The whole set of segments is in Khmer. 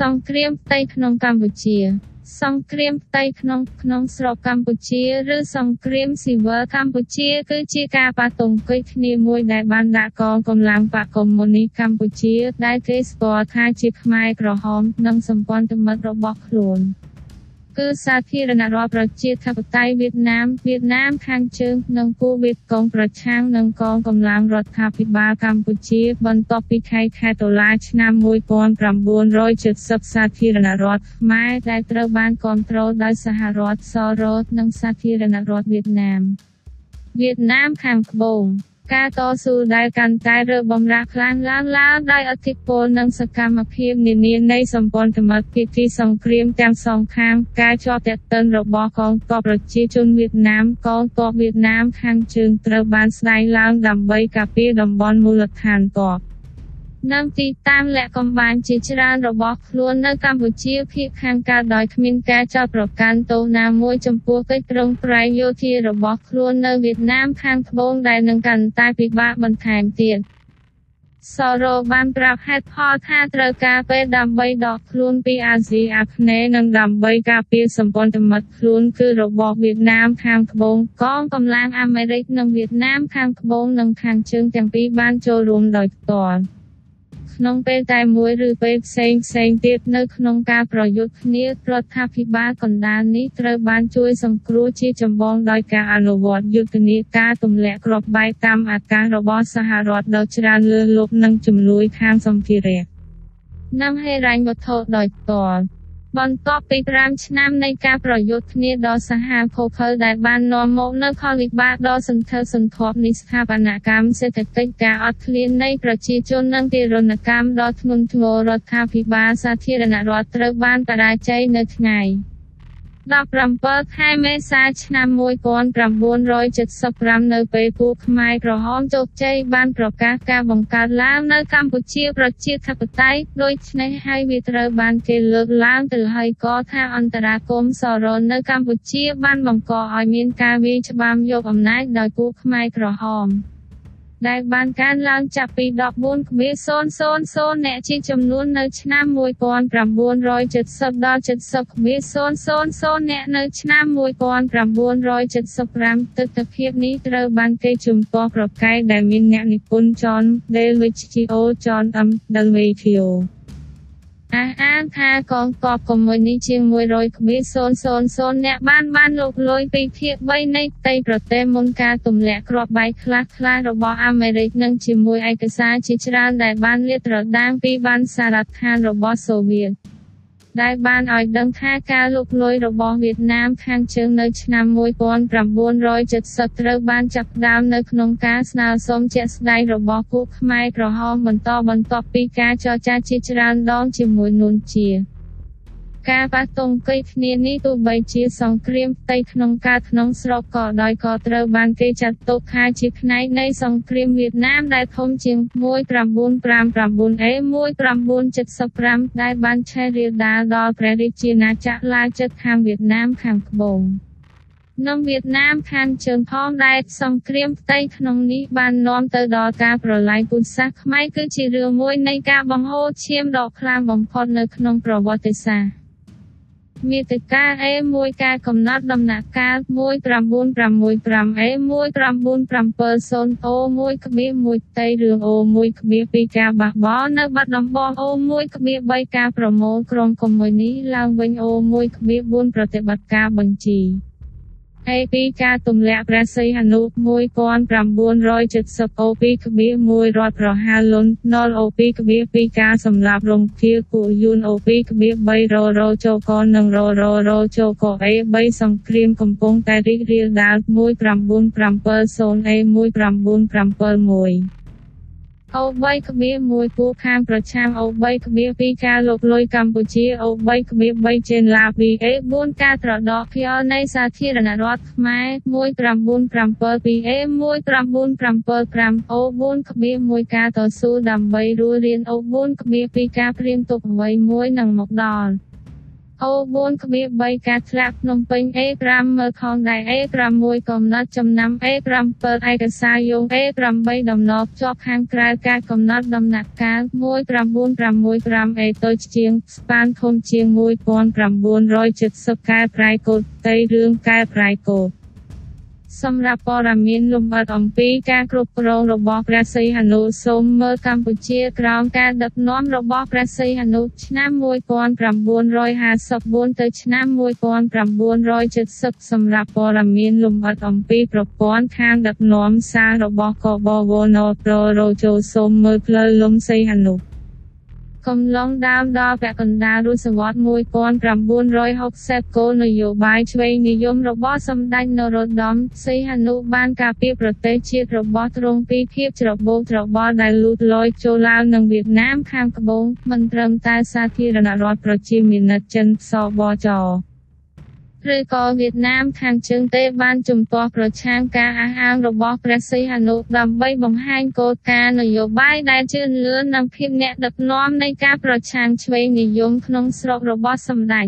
សង្គ្រាមផ្ទៃក្នុងកម្ពុជាសង្គ្រាមផ្ទៃក្នុងក្នុងស្រុកកម្ពុជាឬសង្គ្រាមស៊ីវិលកម្ពុជាគឺជាការប៉ះទង្គិចគ្នាមួយដែលបានដាក់កងកម្លាំងបកកុម្មុយនីកម្ពុជា ដែលគេស្គាល់ថាជាខ្មែរក្រហម និងសម្ព័ន្ធមិត្តរបស់ខ្លួន គឺសាធារណរដ្ឋប្រជាធិបតេយ្យវៀតណាមវៀតណាមខាងជើងនិងពូវៀតកុងប្រឆាំងនឹងកងកម្លាំងរដ្ឋាភិបាលកម្ពុជា បន្ទាប់ពីខែខែតុលាឆ្នាំ1970សាធារណរដ្ឋខ្មែរដែលត្រូវបានគ្រប់គ្រងដោយសហរដ្ឋសរតនិងសាធារណរដ្ឋវៀតណាមវៀតណាមខាងត្បូង ការតស៊ូដែលកាន់តែរើបំរាស់ខ្លាំងឡើងឡើងដោយឥទ្ធិពលនិងសកម្មភាពនានានៃសម្ព័ន្ធមិត្តភាគីសង្គ្រាមទាំងសងខាងការជាប់ទាក់ទិនរបស់កងទ័ពប្រជាជនវៀតណាមកងទ័ពវៀតណាមខាងជើងត្រូវបានស្ដែងឡើងដើម្បីការពារតំបន់មូលដ្ឋានទ័ព និងទីតាំងលាក់កំបាំងជាច្រើនរបស់ខ្លួននៅកម្ពុជាភាគខាងកើតដោយគ្មានការចោទប្រកាន់ទោសណាមួយចំពោះកិច្ចប្រឹងប្រែងយោធារបស់ខ្លួននៅវៀតណាមខាងត្បូងដែលនឹងកាន់តែពិបាកបន្ថែមទៀតសរោបានប្រាប់ហេតុផលថាត្រូវការពេលដើម្បីដកខ្លួនពីអាស៊ីអាគ្នេយ៍និងដើម្បីការពារសម្ព័ន្ធមិត្តខ្លួនគឺរបស់វៀតណាមខាងត្បូងកងកម្លាំងអាមេរិកនិងវៀតណាមខាងត្បូងនិងខាងជើងទាំងពីរបានចូលរួមដោយផ្ទាល់ ក្នុងពេលតែមួយឬពេលផ្សេងផ្សេងទៀតនៅក្នុងការប្រយុទ្ធគ្នារដ្ឋាភិបាលកណ្ដាលនេះត្រូវបានជួយសង្គ្រោះជាចម្បងដោយការអនុវត្តយុទ្ធនាការទម្លាក់គ្រាប់បែកតាមអាកាសរបស់សហរដ្ឋដ៏ច្រើនលើសលប់និងជំនួយខាងសម្ភារៈនិងហេរញ្ញវត្ថុដោយផ្ទាល់ បន្ទាប់ពី5ឆ្នាំនៃការប្រយុទ្ធគ្នាដ៏សាហាវភោគលដែលបាននាំមកនូវផលវិបាកដ៏សន្ធឹកសន្ធាប់នៃស្ថាបនកម្មសេដ្ឋកិច្ចការអត់ឃ្លាននៃប្រជាជននិងទារុណកម្មដ៏ធ្ងន់ធ្ងររដ្ឋាភិបាលសាធារណរដ្ឋត្រូវបានបរាជ័យនៅថ្ងៃ 17ខែមេសាឆ្នាំ1975នៅពេលពួកខ្មែរក្រហមជោគជ័យបានប្រកាសការបង្កើតឡើងនៅកម្ពុជាប្រជាធិបតេយ្យដូច្នេះហើយវាត្រូវបានគេលើកឡើងទៅហើយក៏ថាអន្តរាគមសរននៅកម្ពុជាបានបង្កឲ្យមានការវាយច្បាមយកអំណាចដោយពួកខ្មែរក្រហម ដែលបានកើនឡើងចាប់ពី14.000អ្នកជាចំនួននៅឆ្នាំ1970ដល់70.000អ្នកនៅឆ្នាំ1975ទិដ្ឋភាពនេះត្រូវបានគេជំទាស់ប្រកែកដែលមានអ្នកនិពន្ធ John Dewey Gio John M. Delvatio អះអាងថាកងទ័ពកុម្មុយនីជាង100.000អ្នកបានបានលុកលុយពីភាគ3នៃផ្ទៃប្រទេសមុនការទម្លាក់គ្រាប់បែកខ្លះៗរបស់អាមេរិកនិងជាមួយឯកសារជាច្រើនដែលបានលាតត្រដាងពីបានសារដ្ឋានរបស់សូវៀត ដែលបានឲ្យដឹងថាការលុកលុយរបស់វៀតណាមខាងជើងនៅឆ្នាំ1970ត្រូវបានចាប់ផ្ដើមនៅក្នុងការស្នើសុំជាក់ស្ដែងរបស់ពួកខ្មែរក្រហមបន្តបន្ទាប់ពីការចរចាជាច្រើនដងជាមួយនួនជា ការប៉ះទង្គិចគ្នានេះទោះបីជាសង្គ្រាមផ្ទៃក្នុងការក្នុងស្រុកក៏ដោយក៏ត្រូវបានគេចាត់ទុកថាជាផ្នែកនៃសង្គ្រាមវៀតណាមដែលធំជាង 1959A 1975ដែលបានឆេះរាលដាលដល់ព្រះរាជាណាចក្រឡាវចិត្តខាងវៀតណាមខាងត្បូងនិងវៀតណាមខាងជើងផងដែលសង្គ្រាមផ្ទៃក្នុងនេះបាននាំទៅដល់ការប្រឡាយពូជសាសន៍ខ្មែរគឺជារឿងមួយនៃការបង្ហូរឈាមដ៏ខ្លាំងបំផុតនៅក្នុងប្រវត្តិសាស្ត្រ មាតិកា A1 ការកំណត់ដំណាក់កាល 1965A1970O1 ក្បៀ1តៃរឿង O1 ក្បៀ2ការបះបោរនៅបាត់ដំបង O1 ក្បៀ3ការប្រមូលក្រុមកុម្មុយនីឡើងវិញ O1 ក្បៀ4ប្រតិបត្តិការបញ្ជី ឯពីការទម្លាក់ព្រះសីហនុ1970អូពីក្បៀ1រដ្ឋប្រហារលន់0អូពីក្បៀ2ការសម្លាប់រងភៀពួកយួនអូពីក្បៀ3ររោចូលកនិងរររោចូលកអេ3សង្គ្រាមកំពុងតែរីករាលដាល1970អេ1971 អូ3ក្បៀ1ពូខាងប្រឆាំងអូ3ក្បៀ2ការលុកលុយកម្ពុជាអូ3ក្បៀ3ចេនឡាពីអេ4ការត្រដកភលនៃសាធារណរដ្ឋខ្មែរ1972អេ1975អូ4ក្បៀ1ការតស៊ូដើម្បីរស់រៀនអូ4ក្បៀ2ការព្រៀងទុកអ្វីមួយនឹងមកដល់ O4.3 ការធ្លាក់ភ្នំពេញ A5 មើលខងដែរ A6 កំណត់ចំណាំ A7 ឯកសារយោង A8 ដំណប់ជាប់ខាងក្រៅការកំណត់ដំណាក់កាល1965 A តូចជាងស្ប៉ានធំជាង1970កែប្រែកូដតីរឿងកែប្រែកូដ សម្រាប់ព័ត៌មានលម្អិតអំពីការគ្រប់គ្រងរបស់ព្រះសីហនុសូមមើលកម្ពុជាក្រោមការដឹកនាំរបស់ព្រះសីហនុឆ្នាំ1954ទៅឆ្នាំ1970សម្រាប់ព័ត៌មានលម្អិតអំពីប្រព័ន្ធខាងដឹកនាំសាររបស់កបវណប្ររោជោសូមមើលផ្លូវលំសីហនុ កំឡុងដើមដល់ពាក់កណ្ដាលទសវត្សរ៍1960គោលនយោបាយឆ្វេងនិយមរបស់សម្ដេចនរោត្តមសីហនុបានការពារប្រទេសជាតិរបស់ទ្រង់ពីភាពច្របូកច្របល់ដែលលូតលាស់ចូលឡាវនឹងវៀតណាមខាងត្បូងមិនត្រឹមតែសាធារណរដ្ឋប្រជាមានិតចិនសបច ឬក៏វៀតណាមខាងជើងទេបានជំទាស់ប្រឆាំងការអះអាងរបស់ព្រះសីហនុដើម្បីបង្ហាញគោលការណ៍នយោបាយដែលជឿនលឿននិងភាពអ្នកដឹកនាំនៃការប្រឆាំងឆ្វេងនិយមក្នុងស្រុករបស់សម្ដេច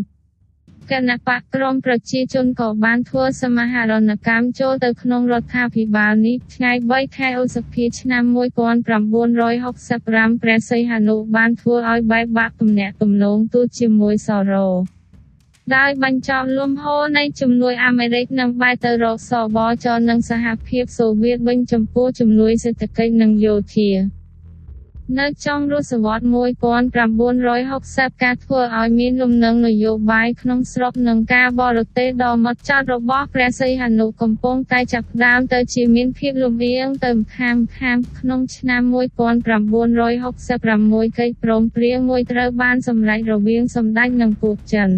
គណៈបកក្រមប្រជាជនក៏បានធ្វើសមាហរណកម្មចូលទៅក្នុងរដ្ឋាភិបាលនេះថ្ងៃ3ខែឧសភាឆ្នាំ1965ព្រះសីហនុបានធ្វើឲ្យបែកបាក់ទំនាក់ទំនងទូតជាមួយសរោ ដោយបញ្ចប់លំហូរនៃជំនួយអាមេរិកនឹងបែរទៅរកសបចនិងសហភាពសូវៀតវិញចំពោះជំនួយសេដ្ឋកិច្ចនិងយោធានៅចុងទសវត្សរ៍1960ការធ្វើឲ្យមានលំនឹងនយោបាយក្នុងស្រុកនិងការបរទេសដ៏ម៉ត់ចត់របស់ព្រះសីហនុកំពុងតែចាប់ផ្ដើមទៅជាមានភាពលំអៀងទៅម្ខាងខាងក្នុងឆ្នាំ1966កិច្ចព្រមព្រៀងមួយត្រូវបានសម្រេចរវាងសម្ដេចនិងពួកចិន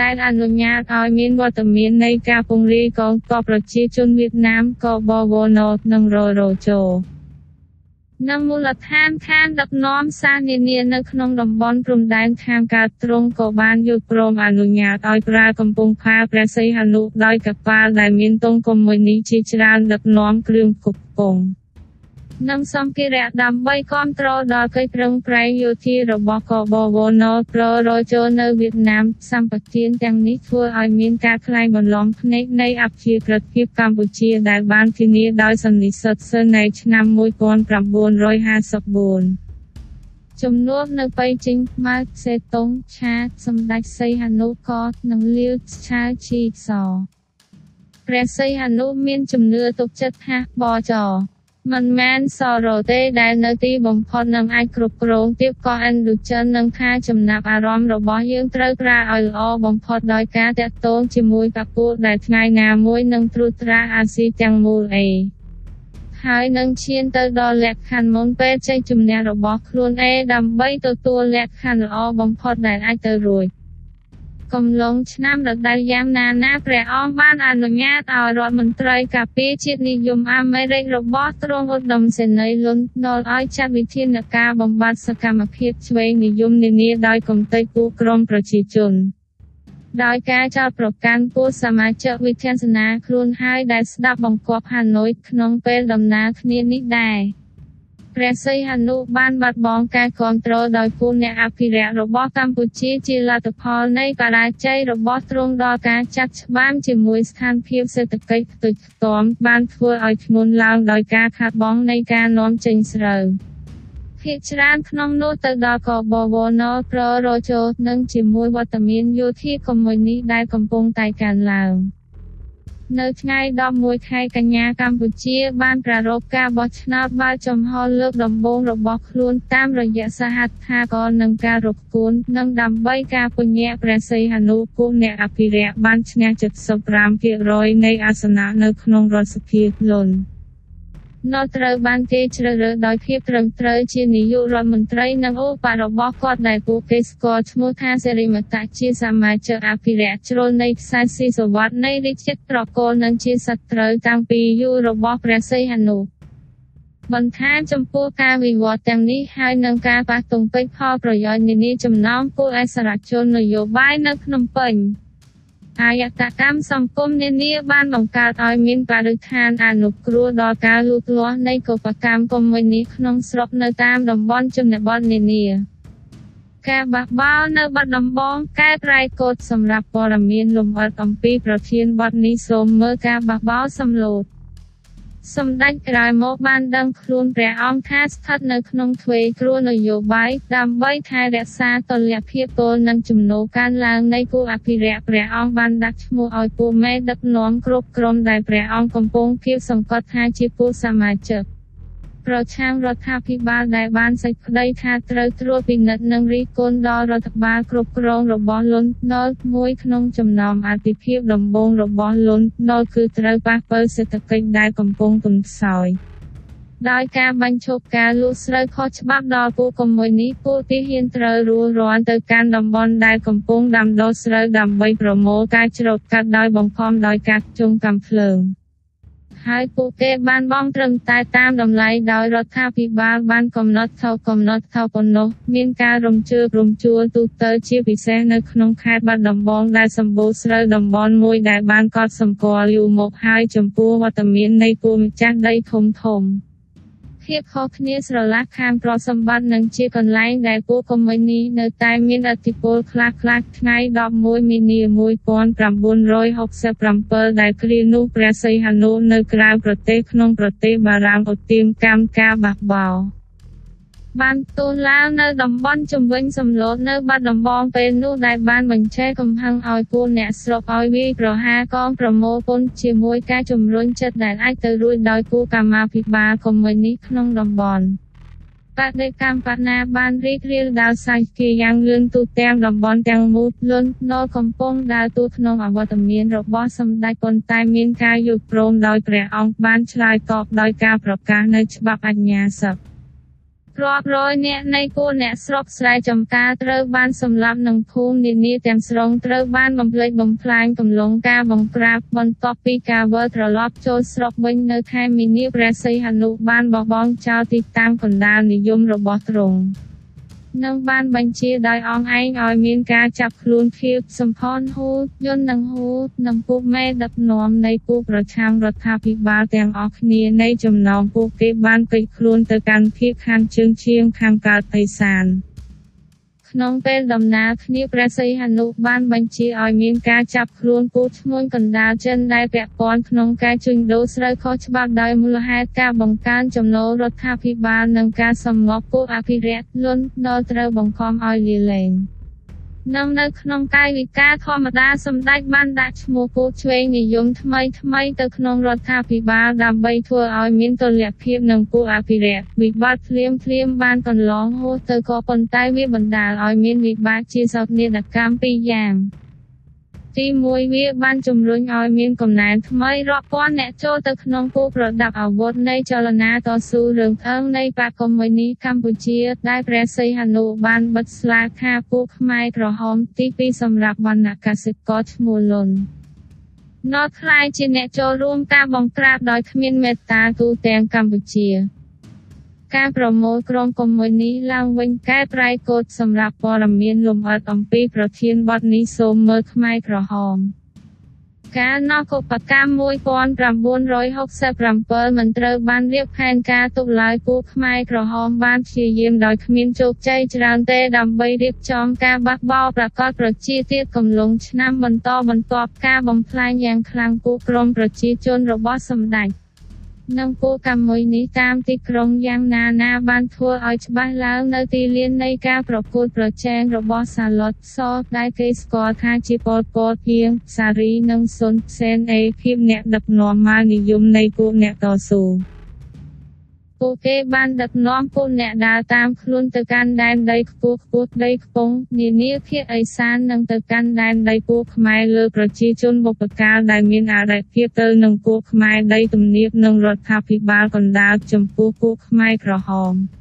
ដែលអនុញ្ញាតឲ្យមានវត្តមាននៃការពង្រាយកងទ័ពប្រជាជនវៀតណាមកបវណនិងររជោនិងមូលដ្ឋានខាងដឹកនាំសារនានានៅក្នុងតំបន់ព្រំដែនខាងកើតទ្រង់ក៏បានយល់ព្រមអនុញ្ញាតឲ្យប្រើកំពង់ផែព្រះសីហនុដោយកប៉ាល់ដែលមានទង់កុម្មុយនីជាច្រើនដឹកនាំគ្រឿងផ្គត់ផ្គង់ និងសម្ភារៈដើម្បីគ្រប់គ្រងដល់កិច្ចប្រឹងប្រែងយោធារបស់កបវណប្ររចូលនៅវៀតណាមសម្បទានទាំងនេះធ្វើឲ្យមានការខ្លែងបន្លំភ្នែកនៃអព្យាក្រឹតភាពកម្ពុជាដែលបានធានាដោយសន្និសីទសិននៃឆ្នាំ1954ជំនួបនៅបៃជិញម៉ៅសេតុងឆាសម្ដេចសីហនុកតនិងលាវឆាជីសព្រះសីហនុមានជំនឿទុកចិត្តថាបច មិនមែនសរទេដែលនៅទីបំផុតនឹងអាចគ្រប់គ្រងទៀតក៏អិនឌូចិននឹងថាចំណាប់អារម្មណ៍របស់យើងត្រូវប្រើឲ្យល្អបំផុតដោយការតាក់ទងជាមួយកពូលដែលថ្ងៃណាមួយនឹងត្រួតត្រាអាស៊ីទាំងមូលអេហើយនឹងឈានទៅដល់លក្ខខណ្ឌមុនពេលចេញជំនះរបស់ខ្លួនឯដើម្បីទទួលលក្ខខណ្ឌល្អបំផុតដែលអាចទៅរួច កំឡុងឆ្នាំរដូវយ៉ាងណាណាព្រះអង្គបានអនុញ្ញាតឲ្យរដ្ឋមន្ត្រីការពារជាតិនិយមអាមេរិករបស់ទ្រង់ឧត្តមសេនីយ៍លន់ដល់ឲ្យចាត់វិធានការបំបត្តិសកម្មភាពឆ្វេងនិយមនានាដោយគំទេចពួកក្រុមប្រជាជនដោយការចោទប្រកាន់ពួកសមាជិកវិធានសនាខ្លួនហើយដែលស្ដាប់បង្គាប់ហាណូយក្នុងពេលដំណើរគ្នានេះដែរ ព្រះសីហនុបានបាត់បង់ការគ្រប់គ្រងដោយពូអ្នកអភិរក្សរបស់កម្ពុជាជាលទ្ធផលនៃបរាជ័យរបស់ទ្រង់ដល់ការចាត់ច្បាមជាមួយស្ថានភាពសេដ្ឋកិច្ចខ្ទេចខ្ទាំបានធ្វើឲ្យធ្ងន់ឡើងដោយការខាតបង់នៃការនាំចេញស្រូវភាគច្រើនក្នុងនោះទៅដល់កបវណប្ររជោនិងជាមួយវត្តមានយោធាកុម្មុយនីដែលកំពុងតែកើនឡើង។ នៅថ្ងៃ11ខែកញ្ញាកម្ពុជាបានប្រារព្ធការបោះឆ្នោតបើចំហលើកដំបូងរបស់ខ្លួនតាមរយៈសហដ្ឋាកលនិងការរកគួននិងដើម្បីការពញ្ញាព្រះសីហនុគូអ្នកអភិរក្សបានឈ្នះ75%នៃអាសនៈនៅក្នុងរដ្ឋសភាលន់ នៅត្រូវបានគេជ្រើសរើសដោយភាពត្រឹមត្រូវជានាយករដ្ឋមន្ត្រីនិងឧបរបស់គាត់ដែលពួកគេស្គាល់ឈ្មោះថាសេរីមតៈជាសមាជិកអភិរក្សជ្រុលនៃខ្សែស៊ីសវត្តនៃរាជចិត្តត្រកូលនិងជាសត្រូវតាំងពីយូររបស់ព្រះសីហនុបន្ថែមចំពោះការវិវត្តទាំងនេះហើយនឹងការប៉ះទង្គិចផលប្រយោជន៍នានាចំណោមពួកអសរជននយោបាយនៅភ្នំពេញ អាយតកម្មសង្គមនានាបានបង្កើតឲ្យមានបរិស្ថានអនុគ្រោះដល់ការលូតលាស់នៃកុបកម្មកុម្មុយនីក្នុងស្រុកនៅតាមតំបន់ជនបទនានាការបះបោរនៅបាត់ដំបងកែប្រែកូដសម្រាប់ព័ត៌មានលម្អិតអំពីប្រធានបទនេះសូមមើលការបះបោរសំឡូត សម្ដេចក្រោយមកបានដឹងខ្លួនព្រះអង្គថាស្ថិតនៅក្នុងទ្វេគ្រោះនយោបាយដើម្បីថែរក្សាតុល្យភាពពលនិងចំណូលកើនឡើងនៃគូអភិរក្សព្រះអង្គបានដាក់ឈ្មោះឲ្យពួកមេដឹកនាំគ្រប់ក្រុមដែលព្រះអង្គកំពុងគៀបសង្កត់ថាជាពួកសមាជិក ប្រឆាំងរដ្ឋាភិបាលដែលបានសេចក្តីថាត្រូវត្រួតពិនិត្យនិងរិះគន់ដល់រដ្ឋបាលគ្រប់គ្រងរបស់លន់នល់មួយក្នុងចំណោមអតិភិបដំបូងរបស់លន់នល់គឺត្រូវប៉ះពាល់សេដ្ឋកិច្ចដែលកំពុងទន់ខ្សោយដោយការបញ្ឈប់ការលូកស្រូវខុសច្បាប់ដល់ពួកកុម្មុយនីពួកទីហ៊ានត្រូវរួលរាន់ទៅកាន់តំបន់ដែលកំពុងដាំដុះស្រូវដើម្បីប្រមូលការច្រូតកាត់ដោយបង្ខំដោយការជុំកាំភ្លើង។ ហើយពួកគេបានបង់ត្រឹមតែតាមតម្លៃដោយរដ្ឋាភិបាលបានកំណត់ថោកំណត់ថោប៉ុណ្ណោះមានការរំជើបរំជួលទូទៅជាពិសេសនៅក្នុងខេត្តបាត់ដំបងដែលសម្បូរស្រូវតំបន់មួយដែលបានកត់សម្គាល់យូរមកហើយចំពោះវត្តមាននៃពួម្ចាស់ដីធំធំ។ ភាពខុសគ្នាស្រឡះខាងប្រសម្បត្តិនិងជាកន្លែងដែលពួកកុម្មុយនីនៅតែមានឥទ្ធិពលខ្លះៗថ្ងៃ11មីនា1967ដែលគ្រានោះព្រះសីហនុនៅក្រៅប្រទេសក្នុងប្រទេសបារាំងឧទាមកម្មការបះបោរ បានទូលឡើងនៅតំបន់ជំវិញសំឡូតនៅបាត់ដំបងពេលនោះដែលបានបញ្ឆេះកំហឹងឲ្យពួកអ្នកស្រុកឲ្យវាយប្រហារកងប្រមូលពន្ធជាមួយការជំរុញចិត្តដែលអាចទៅរួចដោយគូកម្មាភិបាលកុម្មុយនីក្នុងតំបន់បដិកម្មបណាបានរីករាលដាលសាយគេយ៉ាងលឿនទូទាំងតំបន់ទាំងមូលលន់ណលកំពុងដើរតួក្នុងអវត្តមានរបស់សម្ដេចប៉ុន្តែមានការយល់ព្រមដោយព្រះអង្គបានឆ្លើយតបដោយការប្រកាសនៅច្បាប់អញ្ញាសិទ្ធិ រាប់រយនាក់នៃពួកអ្នកស្រុកស្រែចំការត្រូវបានសម្លាប់និងភូមិនានាទាំងស្រុងត្រូវបានបំផ្លិចបំផ្លាញកំឡុងការបង្ក្រាបបន្ទាប់ពីការវិលត្រឡប់ចូលស្រុកវិញនៅខែមីនាព្រះសីហនុបានបោះបង់ចោលទីតាំងកណ្ដាលនិយមរបស់ទ្រង់ និងបានបញ្ជាដោយអង្គឯងឲ្យមានការចាប់ខ្លួនភាពសំផនហូតយន្តនិងហូតនិងពួកមេដឹកនាំនៃពួកប្រឆាំងរដ្ឋាភិបាលទាំងអស់គ្នានៃចំណោមពួកគេបានពេចខ្លួនទៅកាន់ភៀកខាងជើងឈៀងខាងកើតបិសាន ក្នុងពេលដំណើរគ្នាព្រះសីហនុបានបញ្ជាឲ្យមានការចាប់ខ្លួនពូឈ្មោះកណ្ដាលចិនដែលពាក់ព័ន្ធក្នុងការជួញដូរស្រូវខុសច្បាប់ដោយមូលហេតុការបង្កើនចំណូលរដ្ឋាភិបាលនិងការសម្ងប់ពួកអភិរក្សលន់ដល់ត្រូវបង្ខំឲ្យលាលែង។ និងនៅក្នុងកាយវិការធម្មតាសម្ដេចបានដាក់ឈ្មោះគោឆ្វេងនិយមថ្មីថ្មីទៅក្នុងរដ្ឋាភិបាលដើម្បីធ្វើឲ្យមានតុល្យភាពនឹងពួកអភិរក្សវិបត្តិភ្លាមភ្លាមបានកន្លងហួសទៅក៏ប៉ុន្តែវាបណ្ដាលឲ្យមានវិបាកជាសោកនាដកម្មពីរយ៉ាង ទី1វាបានជំរុញឲ្យមានកំណែនថ្មីរាប់ពាន់អ្នកចូលទៅក្នុងគូប្រដាប់អាវុធនៃចលនាតស៊ូរឿងអើងនៃបកកុម្មុយនីកម្ពុជា ដែលព្រះសីហនុបានបិទស្លាខាពួកខ្មែរក្រហមទី2សម្រាប់វណ្ណកសិករឈ្មោះលុនណតខ្លាយជាអ្នកចូលរួមការបង្ក្រាបដោយគ្មានមេត្តាទូទាំងកម្ពុជា ការប្រមូលក្រុមកុម្មុយនីឡើងវិញកែប្រែកូដសម្រាប់ព័ត៌មានលម្អិតអំពីប្រធានបទនេះសូមមើលខ្មែរក្រហមការណកុបកម្ម1967មិនត្រូវបានរៀបផែនការទុកឡើយពួកខ្មែរក្រហមបានព្យាយាមដោយគ្មានជោគជ័យច្រើនទេដើម្បីរៀបចំការបះបោរប្រកាសប្រជាទៀតកំឡុងឆ្នាំបន្តបន្ទាប់ការបំផ្លាញយ៉ាងខ្លាំងពួកក្រុមប្រជាជនរបស់សម្ដេច និងគោលកម្មមួយនេះតាមទីក្រុងយ៉ាងណាណាបានធ្វើឲ្យច្បាស់ឡើងនៅទីលាននៃការប្រកួតប្រជែងរបស់សាឡុតសដែលគេស្គាល់ថាជាពលពតភៀងសារីនិងសុនសេនអេភាពអ្នកដឹកនាំមកនិយមនៃពួកអ្នកតស៊ូ ពួកគេបានដឹកនាំពួកអ្នកដើរតាមខ្លួនទៅកាន់ដែនដីខ្ពស់ខ្ពស់ដីខ្ពង់នានាភាគឦសាននិងទៅកាន់ដែនដីពួកខ្មែរលើប្រជាជនបុព្វកាលដែលមានអរិភាពទៅនឹងពួកខ្មែរដីទំនាបនិងរដ្ឋាភិបាលកណ្ដាលចំពោះពួកខ្មែរក្រហម។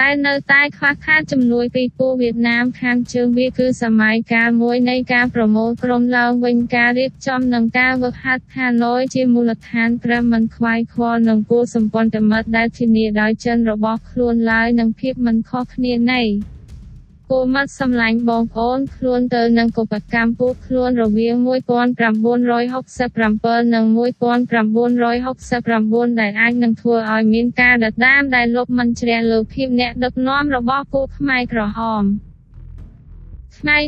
ដែលនៅតែខ្វះខាតជំនួយពីពួកវៀតណាមខាងជើងវាគឺសម័យកាលមួយនៃការប្រមូលក្រុមឡើងវិញការរៀបចំនិងការវឹកហាត់ហាណូយជាមូលដ្ឋានត្រឹមមិនខ្វាយខ្វល់នឹងគោលសម្ព័ន្ធមិត្តដែលធានាដោយចិនរបស់ខ្លួនឡើយនិងភាពមិនខុសគ្នានៃ គោមាត់សម្លាញ់បងប្អូនខ្លួនទៅនឹងកុបកម្មពួកខ្លួនរវាង1967និង1969ដែលអាចនឹងធ្វើឲ្យមានការដដាមដែលលុបមិនជ្រះលើភាពអ្នកដឹកនាំរបស់ពួកខ្មែរក្រហម។ ថ្ងៃ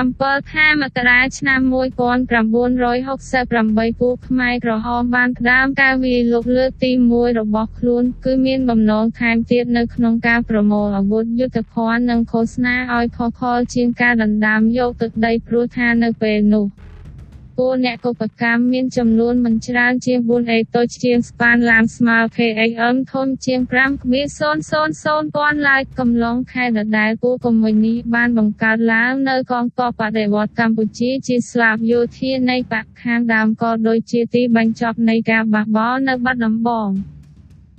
17ខែមករាឆ្នាំ1968ពួកខ្មែរក្រហមបានផ្ដើមការវាយលុកលើកទី1របស់ខ្លួន គឺមានបំណងថែមទៀតនៅក្នុងការប្រមូលអាវុធយុទ្ធភ័ណ្ឌនិងឃោសនាឲ្យផុសផុលជាងការដណ្ដើមយកទឹកដីព្រោះថានៅពេលនោះ ពួកអ្នកកុបកម្មមានចំនួនមិនច្រើនជាង4អេតូចជាងស្ប៉ានឡាមស្មើ KHM ធំជាង5.000ពាន់ឡើយកំឡុងខែដដែលពួកកុម្មុយនីបានបង្កើតឡើងនៅកងទ័ពបដិវត្តកម្ពុជាជាស្លាបយោធានៃបកខាងដើមក៏ដូចជាទីបញ្ចប់នៃការបះបោរនៅបាត់ដំបង។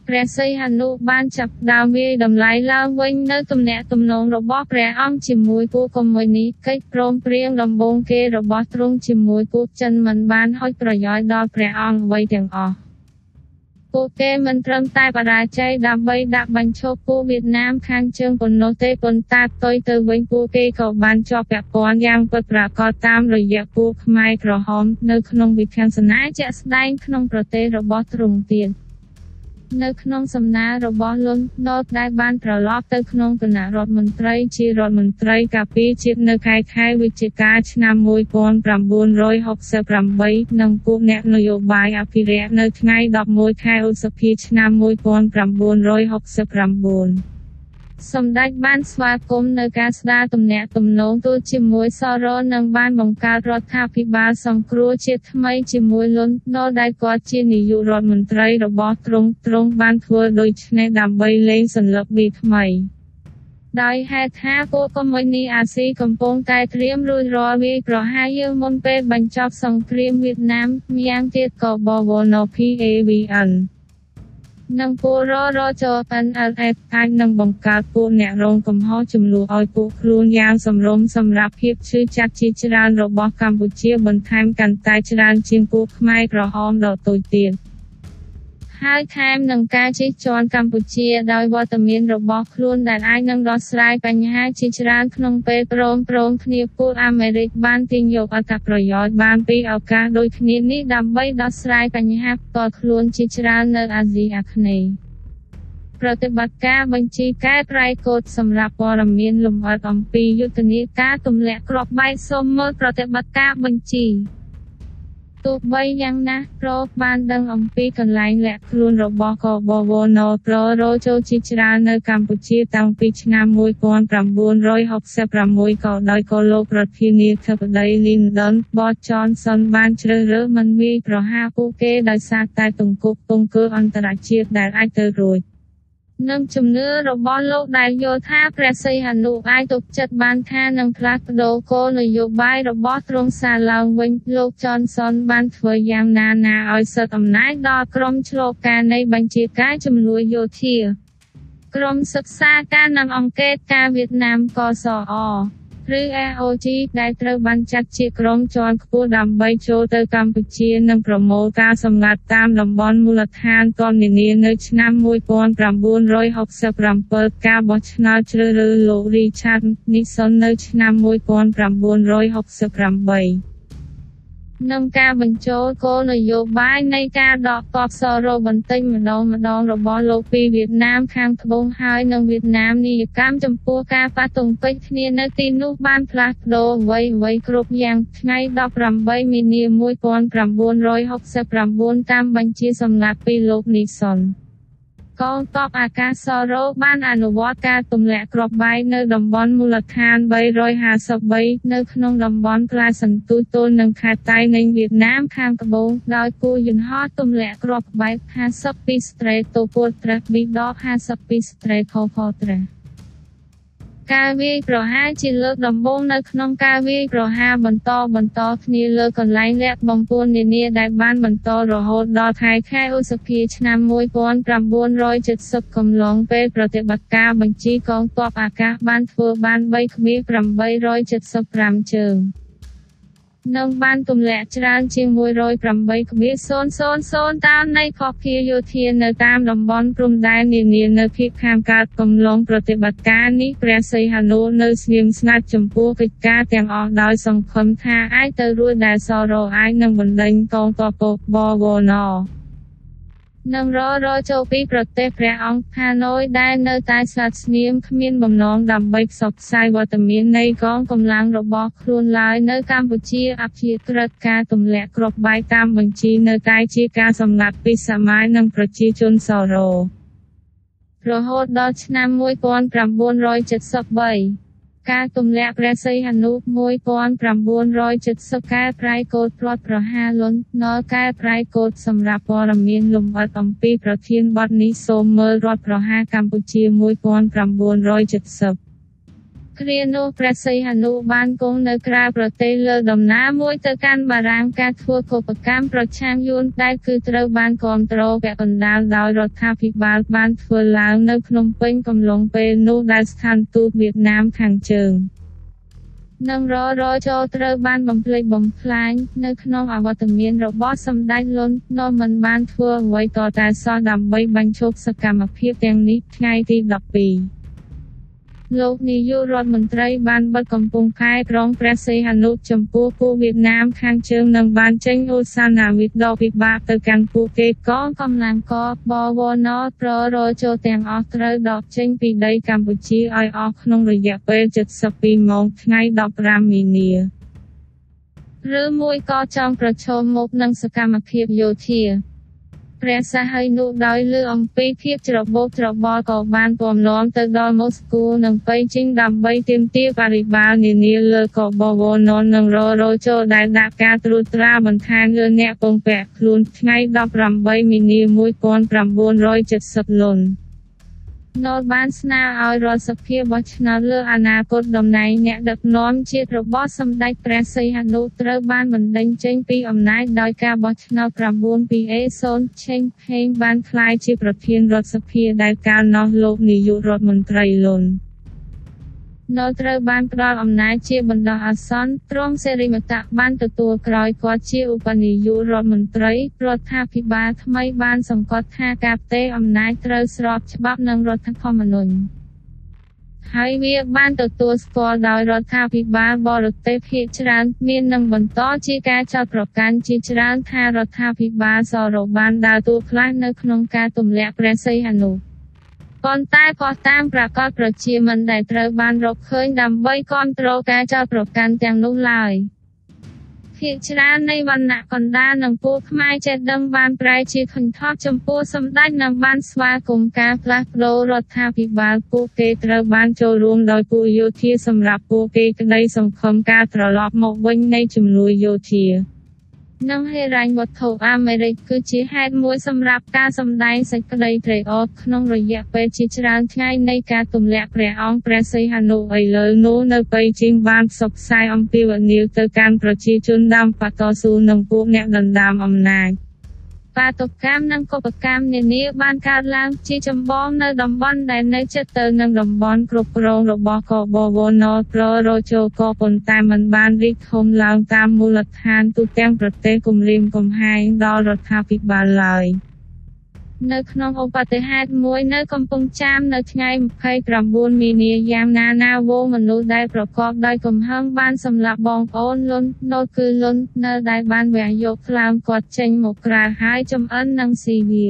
ព្រះសីហនុបានចាប់ដើមវាយតម្លៃឡើងវិញនៅទំនាក់ទំនងរបស់ព្រះអង្គជាមួយពួកកុម្មុយនីកិច្ចព្រមព្រៀងដំបូងគេរបស់ទ្រង់ជាមួយពួកចិនមិនបានហុចប្រយោជន៍ដល់ព្រះអង្គអ្វីទាំងអស់ពួកគេមិនត្រឹមតែបរាជ័យដើម្បីដាក់បញ្ឈប់ពួកវៀតណាមខាងជើងប៉ុណ្ណោះទេប៉ុន្តែផ្ទុយទៅវិញពួកគេក៏បានជាប់ពាក់ព័ន្ធយ៉ាងពិតប្រាកដតាមរយៈពួកខ្មែរក្រហមនៅក្នុងវិធានសនាជាក់ស្ដែងក្នុងប្រទេសរបស់ទ្រង់ទៀត។ នៅក្នុងសំណើរបស់លន់ណូតដែលបានត្រឡប់ទៅក្នុងគណៈរដ្ឋមន្ត្រីជារដ្ឋមន្ត្រីការពារជាតិនៅខែខែវិច្ឆិកាឆ្នាំ1968និងពួកអ្នកនយោបាយអភិរក្សនៅថ្ងៃ11ខែឧសភាឆ្នាំ1969 សម្ដេចបានស្វាគមន៍នៅការស្ដារទំនាក់ទំនងទូតជាមួយសរនិងបានបង្កើតរដ្ឋាភិបាលសង្គ្រោះជាតិថ្មីជាមួយលន់ណូដែលគាត់ជានាយករដ្ឋមន្ត្រីរបស់ទ្រង់ទ្រង់បានធ្វើដូច្នេះដើម្បីលេងសន្លឹកវាថ្មីដោយហេតុថាពួកកុម្មុយនីអាស៊ីកំពុងតែត្រៀមរួចរាល់វាយប្រហារយើងមុនពេលបញ្ចប់សង្គ្រាមវៀតណាមម្យ៉ាងទៀតក៏បវណ PAVN និងពលររច NLF អាចនឹងបង្កើតពួកអ្នករងកំហុសចំនួនឲ្យពួកខ្លួនយ៉ាងសំរុំសម្រាប់ភាពឈឺចាប់ជាច្រើនរបស់កម្ពុជាបន្ថែមកាន់តែច្រើនជាងពួកខ្មែរក្រហមដ៏តូចទៀត។ ហើយថែមនឹងការជិះជាន់កម្ពុជាដោយវត្តមានរបស់ខ្លួនដែលអាចនឹងដោះស្រាយបញ្ហាជាច្រើនក្នុងពេលព្រមព្រំគ្នាពួកអាមេរិកបានទាញយកអត្ថប្រយោជន៍បានពីឱកាសដូចគ្នានេះដើម្បីដោះស្រាយបញ្ហាផ្ទាល់ខ្លួនជាច្រើននៅអាស៊ីអាគ្នេយ៍ប្រតិបត្តិការបញ្ជីកែប្រែកូដសម្រាប់ព័ត៌មានលម្អិតអំពីយុទ្ធនាការទម្លាក់គ្រាប់បែកសូមមើលប្រតិបត្តិការបញ្ជី ទោះបីយ៉ាងណាប្រូបានដឹងអំពីកន្លែងលាក់ខ្លួនរបស់កបវណប្រូរោចូលជាច្រើននៅកម្ពុជាតាំងពីឆ្នាំ1966ក៏ដោយក៏លោកប្រធានាធិបតី Lyndon B Johnson បានជ្រើសរើសមិនវាយប្រហារពួកគេដោយសារតែទង្គប់ពងគឺអន្តរជាតិដែលអាចទៅរួច។ និងជំនឿរបស់លោកដែលយល់ថាព្រះសីហនុអាចទុកចិត្តបានថានឹងផ្លាស់ប្ដូរគោលនយោបាយរបស់ទ្រង់សារឡើងវិញលោកចនសុនបានធ្វើយ៉ាងណាណាឲ្យសិទ្ធិអំណាចដល់ក្រុមឆ្លូការនៃបញ្ជាការជំនួយយោធាក្រុមសិក្សាការនិងអង្គការការវៀតណាមកសអ ឬ AOG ដែលត្រូវបានចាត់ជាក្រុមជាន់ខ្ពស់ដើម្បីចូលទៅកម្ពុជានិងប្រមូលការសម្ងាត់តាមតំបន់មូលដ្ឋានទាន់នានានៅឆ្នាំ1967ការបោះឆ្នោតជ្រើសរើសលោក Richard Nixon នៅឆ្នាំ1968 និងការបញ្ចូលគោលនយោបាយនៃការដកទ័ពសរោបន្តិចម្ដងម្ដងរបស់លោកពីវៀតណាមខាងត្បូងហើយនិងវៀតណាមនីយកម្មចំពោះការប៉ះទង្គិចគ្នានៅទីនោះបានផ្លាស់ប្ដូរអ្វីៗគ្រប់យ៉ាងថ្ងៃ18មីនា1969តាមបញ្ជាសម្ងាត់ពីលោកនីសុន កងទ័ពអាកាសសរោបានអនុវត្តការទម្លាក់គ្រាប់បែកនៅតំបន់មូលដ្ឋាន353នៅក្នុងតំបន់ផ្លាសន្ទូចទល់នឹងខេត្តតៃនៃវៀតណាមខាងត្បូងដោយគូយន្តហោះទម្លាក់គ្រាប់បែក52ស្ត្រេ ការវាយប្រហារជាលើកដំបូងនៅក្នុងការវាយប្រហារបន្តបន្តគ្នាលើកន្លែងលាក់បំពួននានាដែលបានបន្តរហូតដល់ខែខែឧសភាឆ្នាំ1970កំឡុងពេលប្រតិបត្តិការបញ្ជីកងទ័ពអាកាសបានធ្វើបាន3.875ជើង និងបានទម្លាក់ច្រើនជាង108.000តាមនៃខភាយោធានៅតាមតំបន់ព្រំដែននានានៅភាគខាងកើតកំឡុងប្រតិបត្តិការនេះព្រះសីហនុនៅស្ងៀមស្ងាត់ចំពោះកិច្ចការទាំងអស់ដោយសង្ឃឹមថាអាចទៅរួចដែលសរោអាចនឹងបណ្ដេញកងទ័ពបវរណ និងររចូលពីប្រទេសព្រះអង្គហាណូយដែលនៅតែស្លាត់ស្ងៀមគ្មានបំណងដើម្បីផ្សព្វផ្សាយវត្តមាននៃកងកម្លាំងរបស់ខ្លួនឡើយនៅកម្ពុជាអព្យាក្រឹតការទម្លាក់គ្រាប់បែកតាមបញ្ជីនៅតែជាការសម្ងាត់ពីសម័យនិងប្រជាជនសរោរហូតដល់ឆ្នាំ1973 ការទម្លាក់ព្រះសីហនុ1970កែប្រែកូដផ្លាត់ប្រហារលន់ណលកែប្រែកូដសម្រាប់ព័ត៌មានលម្អិតអំពីប្រធានបទនេះសូមមើលរដ្ឋប្រហារកម្ពុជា1970 គ្រានោះព្រះសីហនុបានគង់នៅក្រៅប្រទេសលើដំណើរមួយទៅកាន់បារាំងការធ្វើកុបកម្មប្រឆាំងយួនដែលគឺត្រូវបានគ្រប់គ្រងពាក់កណ្ដាលដោយរដ្ឋាភិបាលបានធ្វើឡើងនៅភ្នំពេញកំឡុងពេលនោះដែលស្ថានទូតវៀតណាមខាងជើងនិងររចូលត្រូវបានបំភ្លេចបំផ្លាញនៅក្នុងអវត្តមានរបស់សម្ដេចលន់នមិនបានធ្វើអ្វីតតែសោះដើម្បីបញ្ឈប់សកម្មភាពទាំងនេះថ្ងៃទី12 លោកនាយករដ្ឋមន្ត្រីបានបិទកំពង់ផែក្រុងព្រះសីហនុចំពោះពួកវៀតណាមខាងជើងនិងបានចេញឧស្សាហ៍វិដ៏ពិបាកទៅកាន់ពួកគេកងកម្លាំងកបវនប្ររចូលទាំងអស់ត្រូវដកចេញពីដីកម្ពុជាឲ្យអស់ក្នុងរយៈពេល72ម៉ោងថ្ងៃ15មីនាឬមួយក៏ចង់ប្រឈមមុខនឹងសកម្មភាពយោធា ព្រះសហៃនោះដោយលើអំពីភាពច្របូកច្របល់ក៏បានពំនាំទៅដល់ម៉ូស្គូនិងប៉េជីងដើម្បីទាមទារបរិបាលនានាលើកបវនននិងររចូលដែលដាក់ការត្រួតត្រាបន្ថែមលើអ្នកពងពាក់ខ្លួនថ្ងៃ18មីនា1970លុន ណូតបានស្នើឲ្យរដ្ឋសភាបោះឆ្នោតលើអនាគតតំណែងអ្នកដឹកនាំជាតិរបស់សម្ដេចព្រះសីហនុត្រូវបានបណ្ដេញចេញពីអំណាចដោយការបោះឆ្នោត9ពីអេសូនឆេងផេងបានក្លាយជាប្រធានរដ្ឋសភាដែលកាលនោះលោកនាយករដ្ឋមន្ត្រីលន់ នៅត្រូវបានផ្ដល់អំណាចជាបណ្ដោះអាសន្នទ្រង់សេរីមតៈបានទទួលក្រោយគាត់ជាឧបនាយករដ្ឋមន្ត្រីរដ្ឋាភិបាលថ្មីបានសង្កត់ថាការផ្ទេរអំណាចត្រូវស្របច្បាប់និងរដ្ឋធម្មនុញ្ញហើយវាបានទទួលស្គាល់ដោយរដ្ឋាភិបាលបរទេសភាគច្រើនមាននឹងបន្តជាការចោទប្រកាន់ជាច្រើនថារដ្ឋាភិបាលសរោបានដើរតួខ្លះនៅក្នុងការទម្លាក់ព្រះសីហនុ ប៉ុន្តែក៏តាមប្រាកដប្រជាមិនដែលត្រូវបានរកឃើញដើម្បីគ្រប់គ្រងការចោទប្រកាន់ទាំងនោះឡើយភាគច្រើននៃវណ្ណៈកណ្ដាលនិងពួកខ្មែរចេះដឹងបានប្រែជាខុញថោចំពោះសម្ដេចនិងបានស្វាគមន៍ការផ្លាស់ប្ដូររដ្ឋាភិបាលពួកគេត្រូវបានចូលរួមដោយពួកយោធាសម្រាប់ពួកគេក្តីសង្ឃឹមការត្រឡប់មកវិញនៃជំនួយយោធា និងហិរញ្ញវត្ថុអាមេរិកគឺជាហេតុមួយសម្រាប់ការសម្ដែងសេចក្តីត្រេកអរក្នុងរយៈពេលជាច្រើនថ្ងៃនៃការទម្លាក់ព្រះអង្គព្រះសីហនុឥឡូវនោះនៅប៉េជីងបានផ្សព្វផ្សាយអំពីវនីលទៅកាន់ប្រជាជនដើមបតស៊ូនិងពួកអ្នកដណ្ដើមអំណាច បាតុកម្មនិងកុបកម្មនានាបានកើតឡើងជាចម្បងនៅតំបន់ដែលនៅជិតទៅនឹងតំបន់គ្រប់គ្រងរបស់កបវនប្ររជោក៏ប៉ុន្តែมันបានរីកធំឡើងតាមមូលដ្ឋានទូទាំងប្រទេសគំរាមកំហែងដល់រដ្ឋាភិបាលឡើយ។ នៅក្នុងឧបតិហេតុមួយនៅកំពង់ចាមនៅថ្ងៃ29មីនាយ៉ាងណាណាវងមនុស្សដែលប្រកបដោយកំហឹងបានសម្លាប់បងប្អូនលុនណូតគឺលុននៅដែលបានវះយកខ្លាមគាត់ចេញមកក្រៅហើយចំអិននឹងស៊ីវា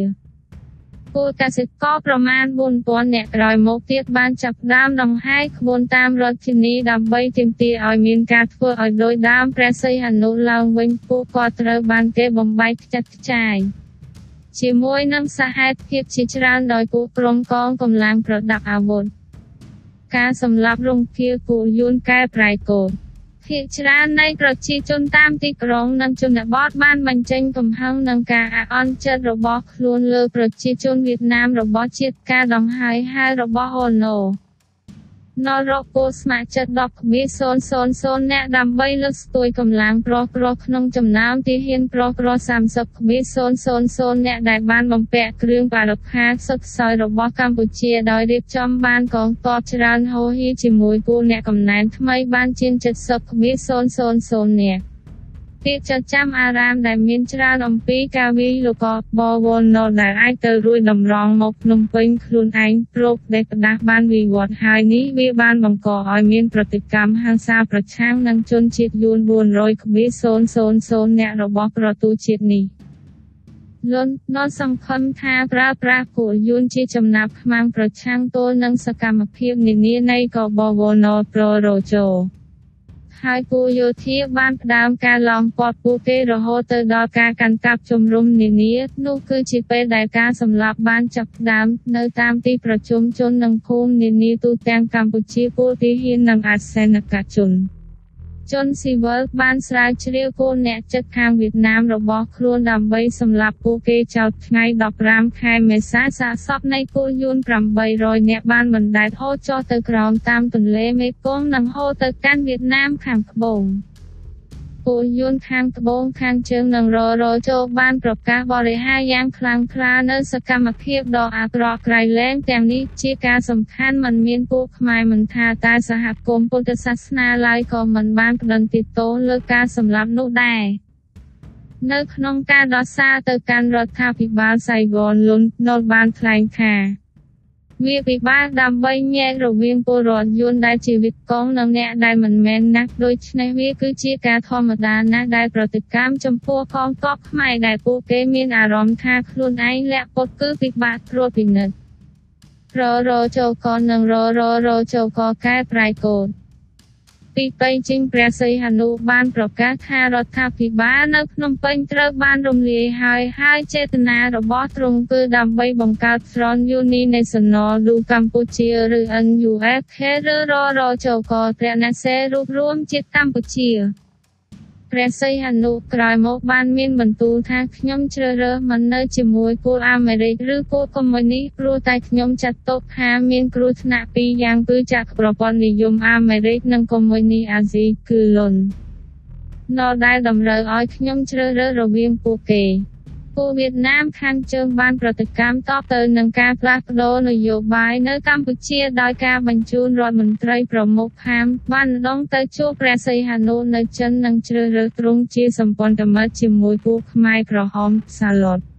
ពលកសិករប្រមាណ4000នាក់ក្រោយមកទៀតបានចាប់ដើមដង្ហែក្បួនតាមរដ្ឋធានីដើម្បីទាមទារឲ្យមានការធ្វើឲ្យដោយដើមព្រះសីហនុឡើងវិញពួកគាត់ត្រូវបានគេបំបែកខ្ចាត់ខ្ចាយ ជាមួយនឹងសហេតុភាពជាច្រើនដោយពួកក្រុមកងកម្លាំងប្រដាប់អាវុធការសម្លាប់រងគាលពួកយួនកែប្រែកូនភាគច្រើននៃប្រជាជនតាមទីក្រុងនិងជនបទបានបញ្ចេញកំហឹងនឹងការអាក់អន់ចិត្តរបស់ខ្លួនលើប្រជាជនវៀតណាមរបស់ជាតិការដង្ហែហៅរបស់ហ៊ុនណូ នរកគោស្ម័គ្រចិត្ត10.000អ្នកដើម្បីលើកស្ទួយកម្លាំងប្រុសប្រុសក្នុងចំណោមទាហានប្រុសប្រុស30.000អ្នកដែលបានបំពាក់គ្រឿងបរិក្ខារសុទ្ធសោយរបស់កម្ពុជាដោយរៀបចំបានកងទ័ពច្រើនហូរហៀជាមួយពួកអ្នកកំណែនថ្មីបានជាង70.000អ្នក ពាក្យចចាំអារាមដែលមានច្រើនអំពីការវិលលោកបវលណដែលអាចទៅរួយតម្រង់មកភ្នំពេញខ្លួនឯងព្រោកដែលផ្ដាស់បានវិវត្តហើយនេះវាបានបង្កឲ្យមានប្រតិកម្មហិង្សាប្រឆាំងនឹងជនជាតិយួន400.000អ្នករបស់ប្រទូជាតិនេះលន់នល់សង្ឃឹមថាប្រើប្រាស់ពួកយួនជាចំណាប់ខ្មាំងប្រឆាំងទល់នឹងសកម្មភាពនានានៃកបវនប្ររោជោ ហើយពួកយោធាបានផ្ដើមការឡោមព័ទ្ធពួកគេរហូតទៅដល់ការកាន់កាប់ជំរុំនានានោះគឺជាពេលដែលការសម្លាប់បានចាប់ផ្ដើមនៅតាមទីប្រជុំជននិងភូមិនានាទូទាំងកម្ពុជាពលទាហាននិងអសេនកជន។ ជនស៊ីវិលបានស្រាវជ្រាវគោលអ្នកចិត្តខាងវៀតណាមរបស់ខ្លួនដើម្បីសម្លាប់ពួកគេចោលថ្ងៃ15ខែមេសាសាកសពនៃពលយួន800នាក់បានបណ្តែតហូរចុះទៅក្រោមតាមទន្លេមេគង្គនិងហូរទៅកាន់វៀតណាមខាងត្បូង។ ពួកយួនខាងត្បូងខាងជើងនិងររចូលបានប្រកាសបរិហារយ៉ាងខ្លាំងក្លានៅសកម្មភាពដ៏អាក្រក់ក្រៃលែងទាំងនេះជាការសំខាន់មិនមានពួកខ្មែរមិនថាតែសហគមន៍ពុទ្ធសាសនាឡើយក៏មិនបានផ្ដិតទោសលើការសម្លាប់នោះដែរនៅក្នុងការដោះសារទៅកាន់រដ្ឋាភិបាលសៃហ្គនលុនណូលបានថ្លែងថា វាពិបាកដើម្បីញែករវាងពលរដ្ឋយួនដែលជាវិតកងនិងអ្នកដែលមិនមែនណាស់ដូច្នេះវាគឺជាការធម្មតាណាស់ដែលប្រតិកម្មចំពោះកងទ័ពខ្មែរដែលពួកគេមានអារម្មណ៍ថាខ្លួនឯងលាក់ពុតគឺពិបាកត្រួតពិនិត្យររចូលកនិងរររចូលកកែប្រៃកូន ពីបេជីងព្រះសីហនុបានប្រកាសថារដ្ឋាភិបាលនៅភ្នំពេញត្រូវបានរំលាយហើយហើយចេតនារបស់ទ្រង់គឺដើម្បីបង្កើត Front Uninational du Campuchia ឬ NUFK ឬររចកព្រះនសេរូបរួមជាតិកម្ពុជា ព្រះសីហនុក្រោយមកបានមានបន្ទូលថាខ្ញុំជ្រើសរើសមិននៅជាមួយគូលអាមេរិកឬគូកុម្មុយនីសព្រោះតែខ្ញុំចាត់ទុកថាមានគ្រោះថ្នាក់ពីរយ៉ាងគឺចាក់ប្រព័ន្ធនិយមអាមេរិកនិងកុម្មុយនីសអាស៊ីគឺលន់ណដែលតម្រូវឲ្យខ្ញុំជ្រើសរើសរវាងពួកគេ។ ពួកវៀតណាមខាងជើងបានប្រតិកម្មតបទៅនឹងការផ្លាស់ប្តូរនយោបាយនៅកម្ពុជាដោយការបញ្ជូនរដ្ឋមន្ត្រីប្រមុខខាមបានដងទៅជួបព្រះសីហនុនៅចិននិងជ្រើសរើសទ្រង់ជាសម្ព័ន្ធមិត្តជាមួយពួកខ្មែរក្រហមសាឡុត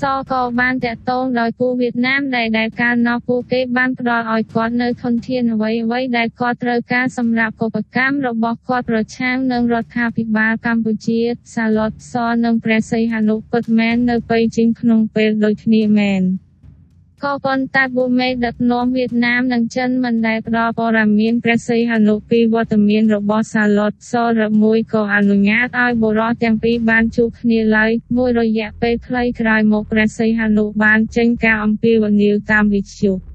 សក៏បានតាក់ទងដោយពួកវៀតណាមដែលដែលកាលនោះពួកគេបានផ្ដល់ឲ្យគាត់នៅធនធានអ្វីអ្វីដែលគាត់ត្រូវការសម្រាប់កុបកម្មរបស់គាត់ប្រឆាំងនឹងរដ្ឋាភិបាលកម្ពុជាសាឡុតសនិងព្រះសីហនុពិតមែននៅប៉ៃជីងក្នុងពេលដូចគ្នាមែន។ ក៏ប៉ុន្តែពួកមេដឹកនាំវៀតណាមនិងចិនមិនដែលផ្ដល់ព័ត៌មានព្រះសីហនុពីវត្តមានរបស់សាឡុតសរមួយក៏អនុញ្ញាតឲ្យបុរសទាំងពីរបានជួបគ្នាឡើយមួយរយៈពេលខ្លីក្រោយមកព្រះសីហនុបានចេញការអំពាវនាវតាមវិទ្យុ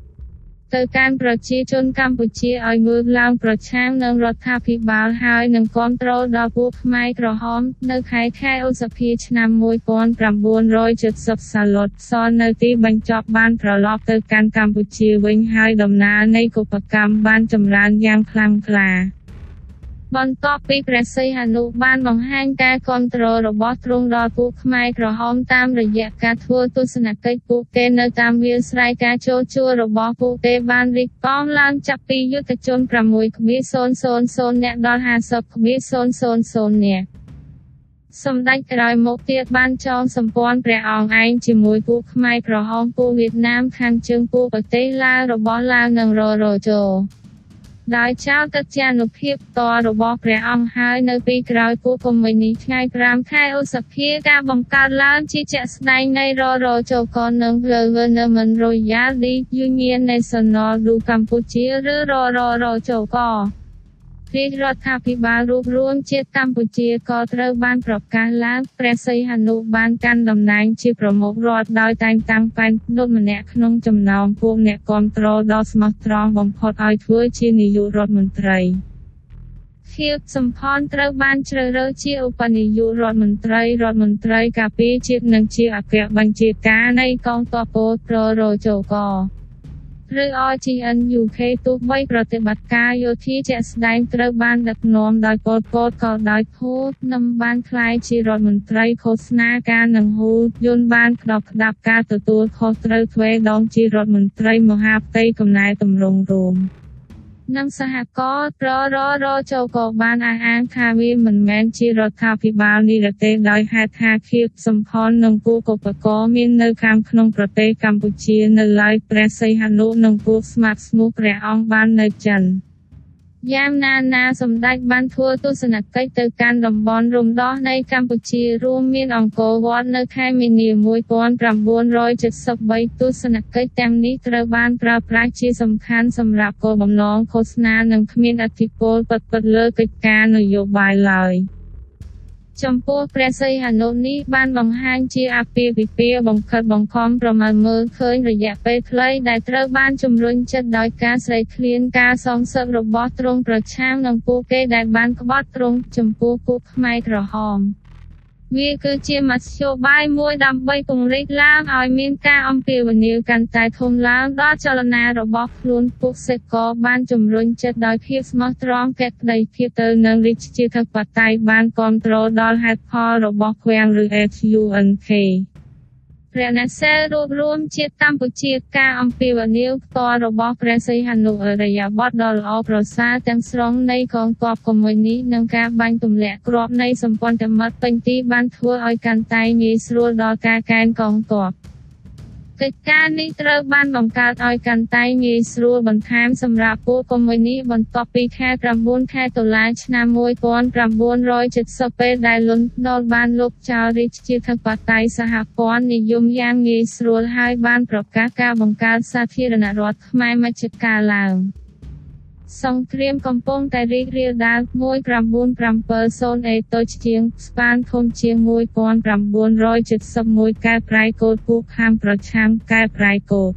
ទៅកាន់ប្រជាជនកម្ពុជាឲ្យងើបឡើងប្រឆាំងនឹងរដ្ឋាភិបាលហើយនឹងគ្រប់គ្រងដល់ពួកខ្មែរក្រហម នៅខែខែឧសភាឆ្នាំ1970សាឡុតសនៅទីបញ្ចប់បានត្រឡប់ទៅកាន់កម្ពុជាវិញហើយដំណើរនៃកុបកម្មបានចម្រើនយ៉ាងខ្លាំងក្លា បន្ទាប់ពីព្រះសីហនុបានបង្ហាញការគ្រប់គ្រងរបស់ទ្រង់ដល់ពួកខ្មែរក្រហមតាមរយៈការធ្វើទស្សនកិច្ចពួកគេនៅតាមវាលស្រែការចូលជួររបស់ពួកគេបានរីកប៉ោងឡើងចាប់ពីយុទ្ធជន6.000នាក់ដល់50.000នាក់សម្ដេចក្រោយមកទៀតបានចងសម្ព័ន្ធព្រះអង្គឯងជាមួយពួកខ្មែរក្រហមពួកវៀតណាមខាងជើងពួកប្រទេសឡាវរបស់ឡាវនិងររជោ ដោយចោលទឹកជានុភាពតរបស់ព្រះអង្គហើយនៅពីក្រោយពួកកុម្មុយនីថ្ងៃ5ខែឧសភាការបង្កើតឡើងជាជាក់ស្ដែងនៃររជកនឹង Government Royal Union National du Campuchia ឬរររជក រាជរដ្ឋាភិបាលរួបរួមជាតិកម្ពុជាក៏ត្រូវបានប្រកាសឡើងព្រះសីហនុបានកាន់តំណែងជាប្រមុខរដ្ឋដោយតែងតាំងប៉ែននុតម្នាក់ក្នុងចំណោមពួកអ្នកគាំទ្រដ៏ស្មោះត្រង់បំផុតឲ្យធ្វើជានាយករដ្ឋមន្ត្រីខៀវសំផនត្រូវបានជ្រើសរើសជាឧបនាយករដ្ឋមន្ត្រីរដ្ឋមន្ត្រីការពារជាតិនិងជាអគ្គបញ្ជាការនៃកងទ័ពពលប្ររជក ឬ RGN UK ទោះបីប្រតិបត្តិការយោធាជាក់ស្ដែងត្រូវបានដឹកនាំដោយប៉ុលពតក៏ដោយភូនឹមបានក្លាយជារដ្ឋមន្ត្រីឃោសនាការនឹងហ៊ូយន់បានក្តោបក្តាប់ការទទួលខុសត្រូវទ្វេដងជារដ្ឋមន្ត្រីមហាផ្ទៃកំណែតម្រង់រួម។ និងសហករណ៍រររចូលក៏បានអះអាងថាវាមិនមែនជារដ្ឋាភិបាលនេះទេដោយហេតុថាខៀបសំផននិងពួកកុបកមាននៅខាងក្នុងប្រទេសកម្ពុជានៅឡើយព្រះសីហនុនិងពួកស្មាត់ស្មោះព្រះអង្គបាននៅចិន យ៉ាងណាណាសម្ដេចបានធ្វើទស្សនកិច្ចទៅកាន់តំបន់រំដោះនៃកម្ពុជារួមមានអង្គរវត្តនៅខែមីនា1973ទស្សនកិច្ចទាំងនេះត្រូវបានប្រើប្រាស់ជាសំខាន់សម្រាប់គោលបំណងឃោសនានិងគ្មានអធិពលពិតៗលើកិច្ចការនយោបាយឡើយ។ ចំពោះព្រះសីហនុនេះបានបង្ហាញជាអាពាហ៍ពិពាហ៍បង្ខិតបង្ខំប្រមាណមើលឃើញរយៈពេលខ្លីដែលត្រូវបានជំរុញចិត្តដោយការស្រេកឃ្លានការសងសឹករបស់ទ្រង់ប្រឆាំងនឹងពួកគេដែលបានក្បត់ទ្រង់ចំពោះពួកខ្មែរក្រហម។ វាគឺជាមធ្យោបាយមួយដើម្បីពង្រីកឡើងឲ្យមានការអំពាវនាវកាន់តែធំឡើងដល់ចលនារបស់ខ្លួនពួកសេកក៏បានជំរុញចិត្តដោយភាពស្មោះត្រង់កក្តីភាពទៅនឹងរាជាធិបតេយ្យបានគ្រប់គ្រងដល់ហេតុផលរបស់ឃ្វាំងឬ FUNK ព្រះអ្នកសែលរួបរวมជាតិកម្ពុជាការអំពាវនាវផ្ទាល់របស់ព្រះសីហនុអរិយាប័ត្រដ៏ល្អប្រសើរទាំងស្រុងនៃកងទ័ពកុម្មុយនីសនិងការបាញ់ទម្លាក់គ្រាប់នៃសម្ព័ន្ធមិត្តពេញទីបានធ្វើឲ្យកាន់តែងាយស្រួលដល់ការកេណ្ឌកងទ័ព កិច្ចការនេះត្រូវបានបង្កើតឲ្យកាន់តែងាយស្រួលបន្ថែមសម្រាប់ពួកកុម្មុយនីបន្ទាប់ពីខែ9ខែតុលាឆ្នាំ1970ពេលដែលលន់ណូលបានលុបចោលរាជាធិបតេយ្យសហព័ន្ធនិយមយ៉ាងងាយស្រួលហើយបានប្រកាសការបង្កើតសាធារណរដ្ឋខ្មែរមជ្ឈការឡើង។ សង្គ្រាមកំពុងតែរីករាលដាល1970អេតូចជាងស្ប៉ានធំជាង1971កែប្រែកូដពួកខាងប្រឆាំងកែប្រែកូដ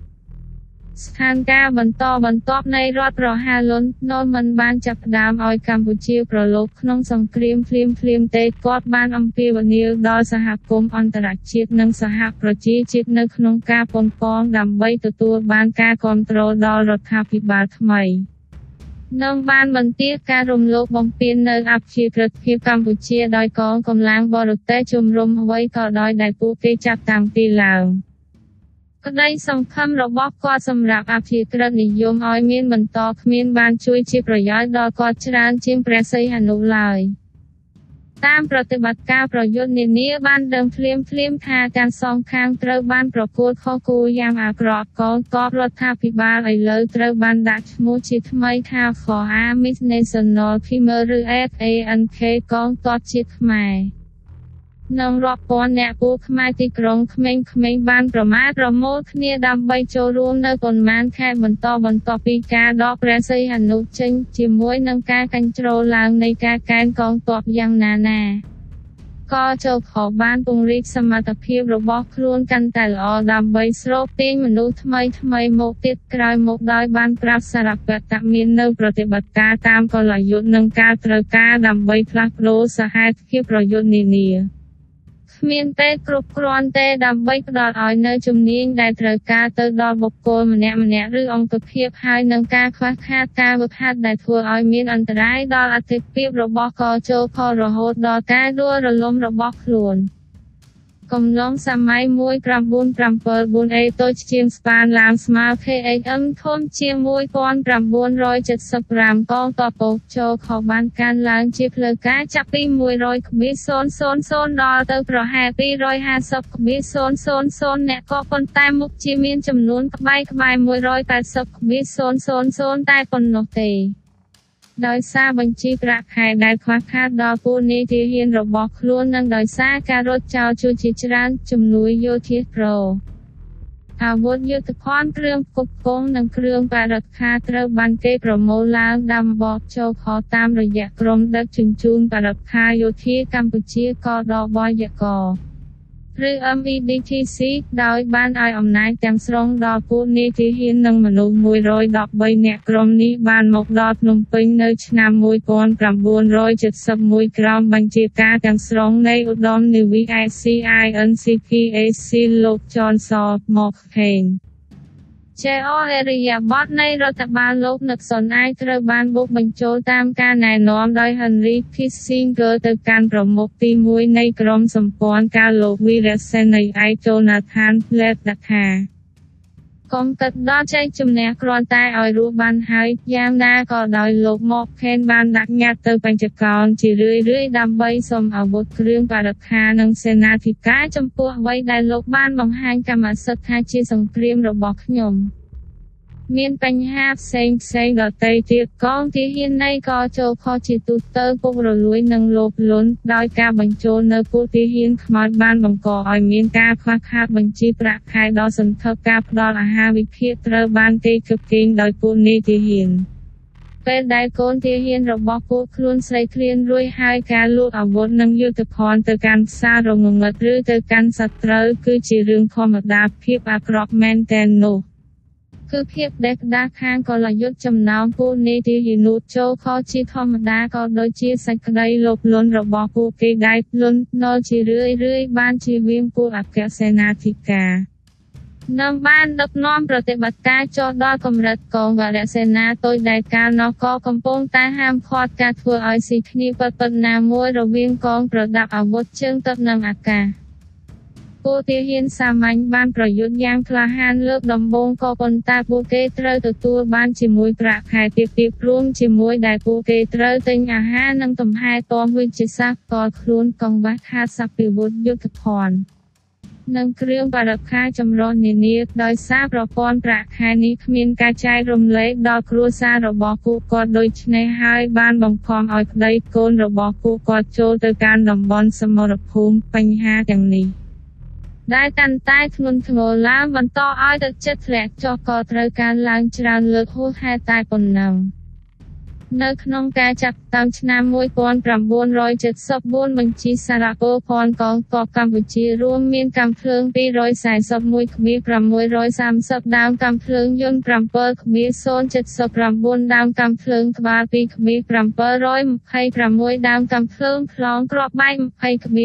ស្ថានភាពបន្តបន្ទាប់នៃរដ្ឋប្រហារលន់ណូលមិនបានចាប់ផ្ដើមឲ្យកម្ពុជាប្រឡូកក្នុងសង្គ្រាមភ្លាមភ្លាមទេគាត់បានអំពាវនាវដល់សហគមន៍អន្តរជាតិនិងសហប្រជាជាតិនៅក្នុងការប៉ុនប៉ងដើម្បីទទួលបានការគ្រប់គ្រងដល់រដ្ឋាភិបាលថ្មី។ នឹងបានបន្ទាការរំលោភបំពាននៅអភិក្រិតភាពកម្ពុជាដោយកងកម្លាំងបរទេសជំរុំអ្វីក៏ដោយដែលពួកគេចាប់តាំងពីឡើងក្តីសង្ឃឹមរបស់គាត់សម្រាប់អភិក្រិតនិយមឲ្យមានបន្តគ្មានបានជួយជាប្រយោជន៍ដល់គាត់ច្រើនជាងព្រះសីហនុឡើយ។ តាមប្រតិបត្តិការប្រយុទ្ធនានាបានដឹងភ្លាមភ្លាមថាទាំងសងខាងត្រូវបានប្រកួតខុសគូយ៉ាងអាក្រក់កងទ័ពរដ្ឋាភិបាលឥឡូវត្រូវបានដាក់ឈ្មោះជាថ្មីថា For Army National Female ឬ FANK កងទ័ពជាតិខ្មែរ និងរាប់ពាន់អ្នកពូខ្មែរទីក្រុងក្មេងៗបានប្រមាថប្រមូលគ្នាដើម្បីចូលរួមនៅប៉ុន្មានខែបន្តបន្ទាប់ពីការដកព្រះសីហនុចេញ ជាមួយនឹងការកាញ់ជ្រោឡើងនៃការកែនកងទ័ពយ៉ាងណាណាក៏ចូលខបានពង្រីកសមត្ថភាពរបស់ខ្លួនកាន់តែល្អដើម្បីស្រូបទាញមនុស្សថ្មីថ្មីមកទៀតក្រោយមកដោយបានប្រាប់សារពតមាននៅប្រតិបត្តិការតាមកលយុទ្ធនិងការត្រូវការដើម្បីផ្លាស់ប្ដូរសហេតុភាពប្រយុទ្ធនានា គ្មានទេគ្រប់គ្រាន់ទេដើម្បីផ្ដល់ឲ្យនៅជំនាញដែលត្រូវការទៅដល់បុគ្គលម្នាក់ម្នាក់ឬអង្គភាពហើយនឹងការខ្វះខាតការវឹកហាត់ដែលធ្វើឲ្យមានអន្តរាយដល់អធិភាពរបស់កជោផលរហូតដល់ការដួលរលំរបស់ខ្លួន។ កំឡុងសម័យ1974អេតូចជាងស្ប៉ានឡាមស្មើ KHM ធំជាង1975កងតបោកចូលខបានកើនឡើងជាផ្លូវការចាប់ពី100.000ដល់ទៅប្រហែល250.000អ្នកក៏ប៉ុន្តែមុខជាមានចំនួនក្បែរក្បែរ180.000តែប៉ុណ្ណោះទេ ដោយសារបញ្ជីប្រាក់ខែដែលខ្វះខាតដល់ពូនីតិហ៊ានរបស់ខ្លួននិងដោយសារការរត់ចោលជួជាច្រើនជំនួយយោធាប្រូអាវុធយុទ្ធភ័ណ្ឌគ្រឿងផ្គប់ផ្គង់និងគ្រឿងបរិក្ខារត្រូវបានគេប្រមូលឡើងដាំបោកចូលខតាមរយៈក្រុមដឹកជញ្ជូនបរិក្ខារយោធាកម្ពុជាកដបយក ឬ MEDTC ដោយបានឲ្យអំណាចទាំងស្រុងដល់ពួកនាយទាហាននិងមនុស្ស113នាក់ក្រុមនេះបានមកដល់ភ្នំពេញនៅឆ្នាំ1971ក្រោមបញ្ជាការទាំងស្រុងនៃឧត្តមនាវី ICINCPAC លោក John Saw មកខេងជាអអរិយាប័ត្រនៃរដ្ឋបាលលោកនឹកសុនអាយត្រូវបានបុកបញ្ចូលតាមការណែនាំដោយ Henry Kissinger ទៅកាន់ប្រមុខទី1នៃក្រុមសម្ព័ន្ធការលោកវីរសេនីយ៍ឯក Jonathan Plate ថា កុំគិតដល់ចែកជំនះគ្រាន់តែឲ្យរស់បានហើយយ៉ាងណាក៏ដោយលោកមកខេនបានដាក់ញត្តិទៅបញ្ចកោណជារឿយៗដើម្បីសុំអាវុធគ្រឿងបរិក្ខារនិងសេនាធិការចំពោះអ្វីដែលលោកបានបង្ហាញកម្មសិទ្ធិថាជាសង្គ្រាមរបស់ខ្ញុំ។ មានបញ្ហាផ្សេងផ្សេងដទៃទៀតកងទាហាននៃក៏ចូលខុសជាទូទៅពុករលួយនិងលោភលន់ដោយការបញ្ចូលនៅពួកទាហានខ្មោចបានបង្កឲ្យមានការខ្វះខាតបញ្ជីប្រាក់ខែដ៏សន្ធឹកការផ្ដល់អាហារវិភាគត្រូវបានគេគប់គេងដោយពួកនាយទាហានពេលដែលកូនទាហានរបស់ពួកខ្លួនស្រីឃ្លានរួចហើយការលួចអាវុធនិងយុទ្ធភណ្ឌទៅកាន់ផ្សាររងងឹតឬទៅកាន់សត្រូវគឺជារឿងធម្មតាភាពអាក្រក់មែនទែននោះ គឺភាពដេកដាខាងកលយុទ្ធចំណោមពួកនេតិយនុចូលខជាធម្មតាក៏ដូចជាសេចក្តីលោភលន់របស់ពួកគេដែលលន់ណល់ជារឿយរឿយបានជាវៀងពួកអគ្គសេនាធិការនឹងបានដឹកនាំប្រតិបត្តិការចុះដល់កម្រិតកងវរសេនាតូចដែលកាលនោះក៏កំពុងតែហាមឃាត់ការធ្វើឲ្យស៊ីគ្នាពិតៗណាមួយរវាងកងប្រដាប់អាវុធជើងទឹកនិងអាកាស ពួកទាហានសាមញ្ញបានប្រយុទ្ធយ៉ាងក្លាហានលើកដំបូងក៏ប៉ុន្តែពួកគេត្រូវទទួលបានជាមួយប្រាក់ខែទាបទាបរួមជាមួយដែលពួកគេត្រូវទិញអាហារនិងទំហែតមវិជ្ជាសាស្ត្រកលខ្លួនកង្វះខាតសព្វវុធយុទ្ធភណ្ឌនិងគ្រឿងបរិក្ខារចម្រុះនានាដោយសារប្រព័ន្ធប្រាក់ខែនេះគ្មានការចែករំលែកដល់គ្រួសាររបស់ពួកគាត់ដូច្នេះហើយបានបង្ខំឲ្យប្តីកូនរបស់ពួកគាត់ចូលទៅកាន់តំបន់សមរភូមិបញ្ហាទាំងនេះ ដែលកាន់តែធ្ងន់ធ្ងរឡើងបន្តឲ្យទឹកចិត្តធ្លាក់ចុះក៏ត្រូវការឡើងច្រើនលើកហួសហេតុតែប៉ុណ្ណឹង។ នៅក្នុងការចាប់តាមឆ្នាំ1974បញ្ជីសារពើភ័ណ្ឌកងទ័ពកម្ពុជារួមមានកាំភ្លើង241គ្មា630ដើមកាំភ្លើងយន្ត7គ្មា079ដើមកាំភ្លើងក្បាល2គ្មា726ដើមកាំភ្លើងខ្លងក្របបែក20គ្មា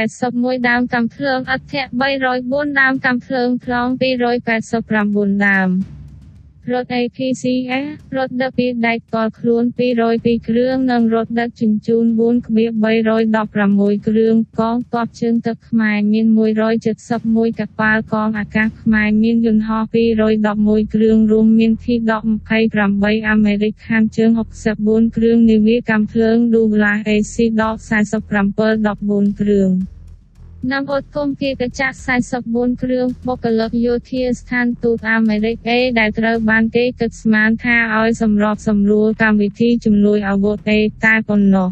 481ដើមកាំភ្លើងអធិ304ដើមកាំភ្លើងខ្លង289ដើម រថ APCS រថដឹកពីដែកផ្ទាល់ខ្លួន202គ្រឿងនិងរថដឹកជញ្ជូន4,316គ្រឿងកងទ័ពជើងទឹកខ្មែរមាន171កប៉ាល់កងអាកាសខ្មែរមានយន្តហោះ211គ្រឿងរួមមាន T-28 អាមេរិកខាងជើង64គ្រឿងនាវាកាំភ្លើង Douglas AC-47 14គ្រឿង នាំឧត្តមគាកចាក់44គ្រឿងបុគ្គលិកយោធាស្ថានទូតអាមេរិកអេដែលត្រូវបានគេគិតស្មានថាឲ្យសម្របសម្រួលកម្មវិធីជំនួយអាវុធអេតែប៉ុណ្ណោះ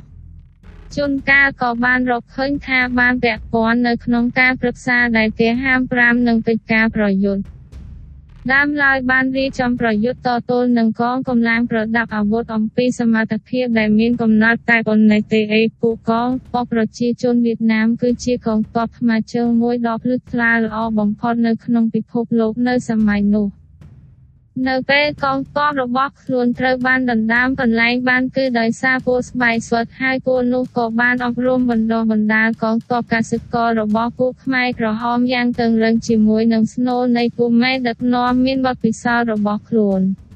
ជួនកាលក៏បានរកឃើញថាបានពាក់ព័ន្ធនៅក្នុងការប្រឹក្សាដែលគេហាម5និងកិច្ចការប្រយុទ្ធ ដើមឡើយបានរៀបចំប្រយុទ្ធតទល់នឹងកងកម្លាំងប្រដាប់អាវុធអំពីសមត្ថភាពដែលមានកំណត់តែប៉ុណ្ណេះទេអេពួកកងបកប្រជាជនវៀតណាមគឺជាកងទ័ពថ្មើរជើងមួយដ៏ភ្លឺថ្លាល្អបំផុតនៅក្នុងពិភពលោកនៅសម័យនោះ នៅពេលកងទ័ពរបស់ខ្លួនត្រូវបានដណ្ដើមកន្លែងបានគឺដោយសារពួកស្បែកស្វិតហើយពួកនោះក៏បានអប់រំបណ្ដុះបណ្ដាលកងទ័ពកសិកររបស់ពួកខ្មែរក្រហមយ៉ាងតឹងរ៉ឹងជាមួយនឹងស្នូលនៃពួកមេដឹកនាំមានបទពិសោធន៍របស់ខ្លួន។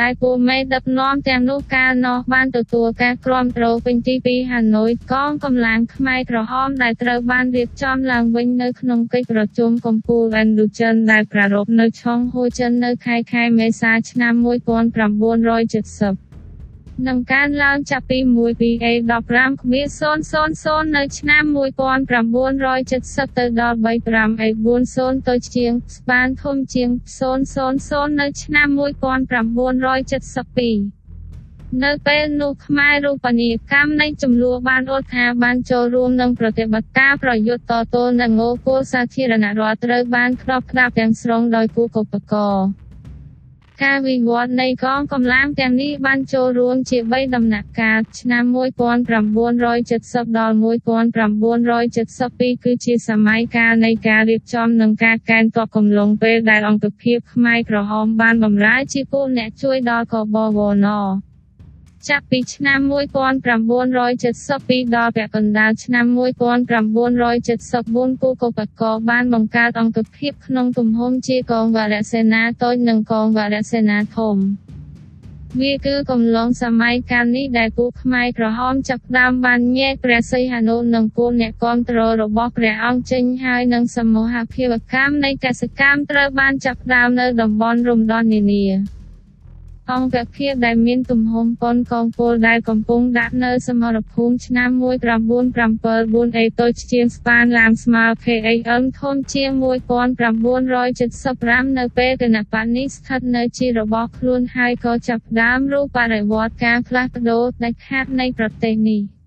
ដែលពួកមេដឹកនាំទាំងនោះកាលនោះបានទទួលការគ្រប់គ្រងពេញទីពីហាណូយកងកម្លាំងខ្មែរក្រហមដែលត្រូវបានរៀបចំឡើងវិញនៅក្នុងកិច្ចប្រជុំកំពូលអេនឌូចិនដែលប្រារព្ធនៅឆុងហូចិននៅខែខែមេសាឆ្នាំ1970 នឹងកើនឡើងចាប់ពី1ពី A15 គ្មាន000 នៅឆ្នាំ1970ទៅដល់ 35 A40 ទៅជាងស្បានធំជាង000នៅឆ្នាំ1972នៅពេលនោះខ្មែររូបនីយកម្មនៃចំនួនបានអត់ថាបានចូលរួមនឹងប្រតិបត្តិការប្រយុទ្ធតទល់នឹងងគោសាធារណរដ្ឋត្រូវបានក្របផ្ដាប់ទាំងស្រុងដោយគូកុបករ ការវិវត្តនៃកងកម្លាំងទាំងនេះបានចូលរួមជា3ដំណាក់កាលឆ្នាំ1970ដល់1972គឺជាសម័យកាលនៃការរៀបចំនិងការកែនទ័ពកំឡុងពេលដែលអង្គភាពខ្មែរក្រហមបានបម្រើជាពលអ្នកជួយដល់កបវន ចាប់ពីឆ្នាំ1972ដល់ពាក់កណ្ដាលឆ្នាំ1974គូកុបកបានបង្កើតអង្គភាពក្នុងទំហំជាកងវរសេនាតូចនិងកងវរសេនាធំវាគឺកំឡុងសម័យកាលនេះដែលពួកខ្មែរក្រហមចាប់ផ្ដើមបានញែកព្រះសីហនុនិងពលអ្នកគាំទ្ររបស់ព្រះអង្គចេញហើយនិងសមូហភាពកម្មនៃកសិកម្មត្រូវបានចាប់ផ្ដើមនៅតំបន់រំដោះនានា អង្គភាពដែលមានទំហំប៉ុនកងពលដែលកំពុងដាក់នៅសមរភូមិឆ្នាំ1974 A តូចជាងស្ប៉ានឡាមស្មើ KAM ធំជាង1975នៅពេលគណបកនេះស្ថិតនៅជារបស់ខ្លួនហើយក៏ចាប់ផ្ដើមរូបបរិវត្តការផ្លាស់ប្ដូរដាច់ខាតនៃប្រទេសនេះ។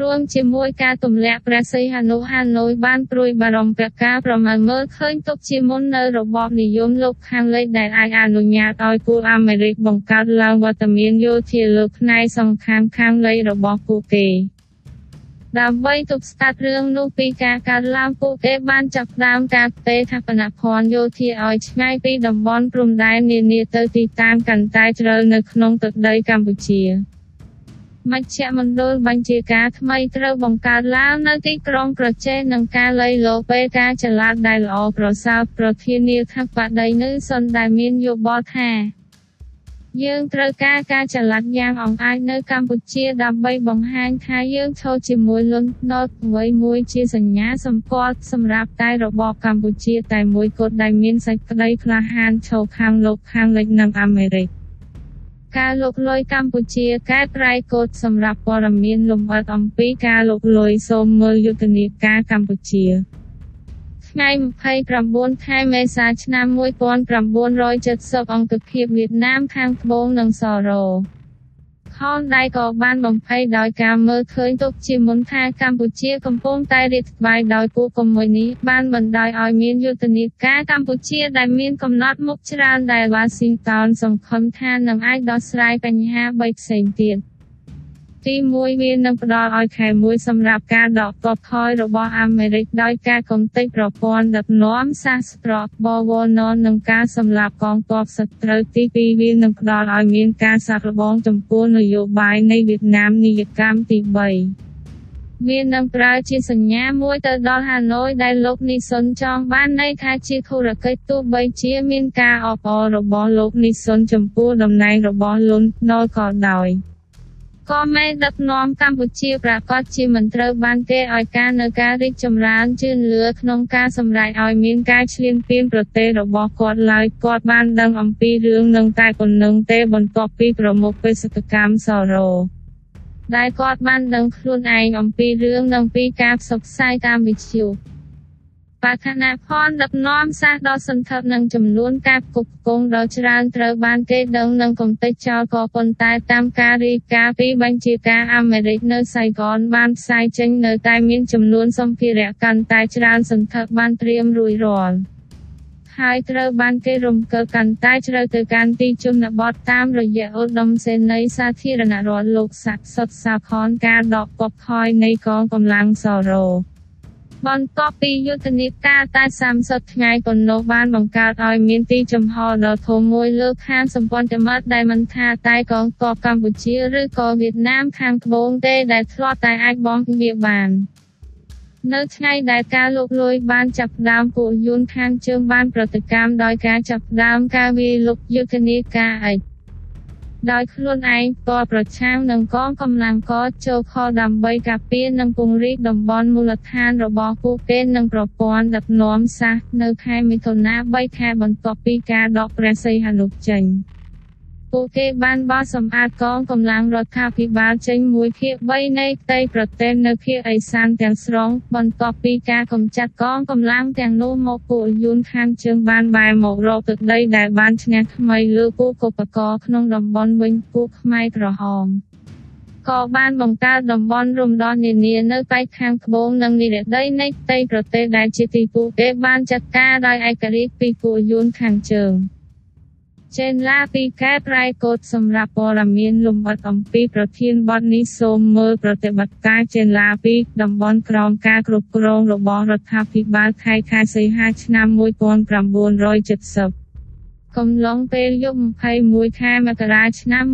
រួមជាមួយការទម្លាក់ព្រះសីហនុហាណូយបានព្រួយបារម្ភពីការប្រមាណមើលឃើញទុកជាមុននៅរបបនិយមលោកខាងលិចដែលអាចអនុញ្ញាតឲ្យពួកអាមេរិកបង្កើតឡើងវត្តមានយោធាលើផ្នែកសង្ខាមខាងលិចរបស់ពួកគេដើម្បីទប់ស្កាត់រឿងនោះពីការកើតឡើងពួកគេបានចាប់ផ្ដើមការផ្ទេរថាបនភ័ណ្ឌយោធាឲ្យឆ្ងាយពីតំបន់ព្រំដែននានាទៅទីតាំងកាន់តែជ្រៅនៅក្នុងទឹកដីកម្ពុជា។ មជ្ឈមណ្ឌលបញ្ជាការថ្មីត្រូវបង្កើតឡើងនៅទីក្រុងប្រជេនឹងការលៃលោពេលការចល័តដែលល្អប្រសើរប្រធានាធិបតីនៅសុនដែលមានយោបល់ថាយើងត្រូវការការចល័តយ៉ាងអង្អាចនៅកម្ពុជាដើម្បីបង្ហាញថាយើងឈរជាមួយលន់ណតអ្វីមួយជាសញ្ញាសម្គាល់សម្រាប់តែរបបកម្ពុជាតែមួយគត់ដែលមានសេចក្តីក្លាហានឈរខាងលោកខាងលិចនិងអាមេរិក ការលុកលុយកម្ពុជាកែប្រែកូដសម្រាប់ព័ត៌មានលម្អិតអំពីការលុកលុយសូមមើលយុទ្ធនាការកម្ពុជាថ្ងៃ29ខែមេសាឆ្នាំ1970អង្គភាពវៀតណាមខាងត្បូងនិងសរោ ខនដៃក៏បានបំភ័យដោយការមើលឃើញទុកជាមុនថាកម្ពុជាកំពុងតែរីកស្បាយដោយពួកកុម្មុយនីបានបណ្ដោយឲ្យមានយុទ្ធនាការកម្ពុជាដែលមានកំណត់មុខច្រើនដែលវ៉ាស៊ីនតោនសង្ឃឹមថានឹងអាចដោះស្រាយបញ្ហាបីផ្សេងទៀត។ ទី1វានឹងផ្ដល់ឲ្យខែមួយសម្រាប់ការដកទ័ពថយរបស់អាមេរិកដោយការកំទេចប្រព័ន្ធដឹកនាំសាស្ត្របវរណនិងការសម្លាប់កងទ័ពសត្រូវទី2វានឹងផ្ដល់ឲ្យមានការសាកល្បងចំពោះនយោបាយនៃវៀតណាមនីយកម្មទី3វានឹងប្រើជាសញ្ញាមួយទៅដល់ហាណូយដែលលោកនីសុនចង់បានន័យថាជាធុរកិច្ចទោះបីជាមានការអបអររបស់លោកនីសុនចំពោះតំណែងរបស់លុនណូក៏ដោយ។ ក៏មេដឹកនាំកម្ពុជាប្រកាសជាមិនត្រូវបានគេឲ្យការនៅការរីកចម្រើនជឿនលឿក្នុងការសម្រេចឲ្យមានការឈ្លានពានប្រទេសរបស់គាត់ឡើយគាត់បានដឹងអំពីរឿងនឹងតែប៉ុណ្ណឹងទេបន្ទាប់ពីប្រមុខបេសកកម្មសរោដែលគាត់បានដឹងខ្លួនឯងអំពីរឿងនឹងពីការផ្សព្វផ្សាយតាមវិទ្យុ បឋនាភ័ណ្ឌដឹកនាំសាសដ៏សន្ធឹកនឹងចំនួនការផ្គប់ផ្គង់ដ៏ច្រើនត្រូវបានគេដឹងនឹងកំទេចចោលក៏ប៉ុន្តែតាមការរាយការណ៍ពីបញ្ជាការអាមេរិកនៅសៃហ្គនបានផ្សាយចេញនៅតែមានចំនួនសម្ភារៈកាន់តែច្រើនសន្ធឹកបានត្រៀមរួចរាល់ហើយត្រូវបានគេរំកិលកាន់តែជ្រៅទៅកាន់ទីជនបទតាមរយៈឧត្តមសេនីយ៍សាធារណរដ្ឋលោកសាក់សុតសាខនការដកពពខយនៃកងកម្លាំងសរោ បន្ទាប់ពីយុទ្ធនាការតែ30ថ្ងៃប៉ុណ្ណោះបានបង្កើតឲ្យមានទីចំហដ៏ធំមួយលើខាងសម្ព័ន្ធមិត្តដែលមិនថាតែកងទ័ពកម្ពុជាឬក៏វៀតណាមខាងត្បូងទេដែលធ្លាប់តែអាចបង់វាបាននៅថ្ងៃដែលការលុកលុយបានចាប់ផ្ដើមពួកយួនខាងជើងបានប្រតិកម្មដោយការចាប់ផ្ដើមការវាយលុកយុទ្ធនាការអិច ដោយខ្លួនឯងផ្ទាល់ប្រឆាំងនឹងកងកម្លាំងកចូលខដើម្បីការពារនិងពង្រីកតំបន់មូលដ្ឋានរបស់ពួកគេនិងប្រព័ន្ធដឹកនាំសាសនៅខែមិថុនា3ខែបន្ទាប់ពីការដកព្រះសីហនុចេញ។ ពួកគេបានបោះសម្អាតកងកម្លាំងរដ្ឋាភិបាលចេញមួយភាគ3នៃផ្ទៃប្រទេសនៅភាគឦសានទាំងស្រុង បន្ទាប់ពីការកម្ចាត់កងកម្លាំងទាំងនោះមកពួកយួនខាងជើងបានបែរមករកទឹកដីដែលបានឈ្នះថ្មីលើពួកកុបកក្នុងតំបន់វិញពួកខ្មែរក្រហមក៏បានបង្កើតតំបន់រំដោះនានានៅប៉ែកខាងត្បូងនិងនិរដីនៃផ្ទៃប្រទេសដែលជាទីពួកគេបានចាត់ការដោយឯករាជ្យពីពួកយួនខាងជើង។ ចេនឡាពីកែប្រែកូដសម្រាប់ព័ត៌មានលម្អិតអំពីប្រធានបទនេះសូមមើលប្រតិបត្តិការចេនឡាពីតំបន់ក្រោមការគ្រប់គ្រងរបស់រដ្ឋាភិបាលខែខែសីហាឆ្នាំ1970 កំឡុងពេលយប់21ខែមករាឆ្នាំ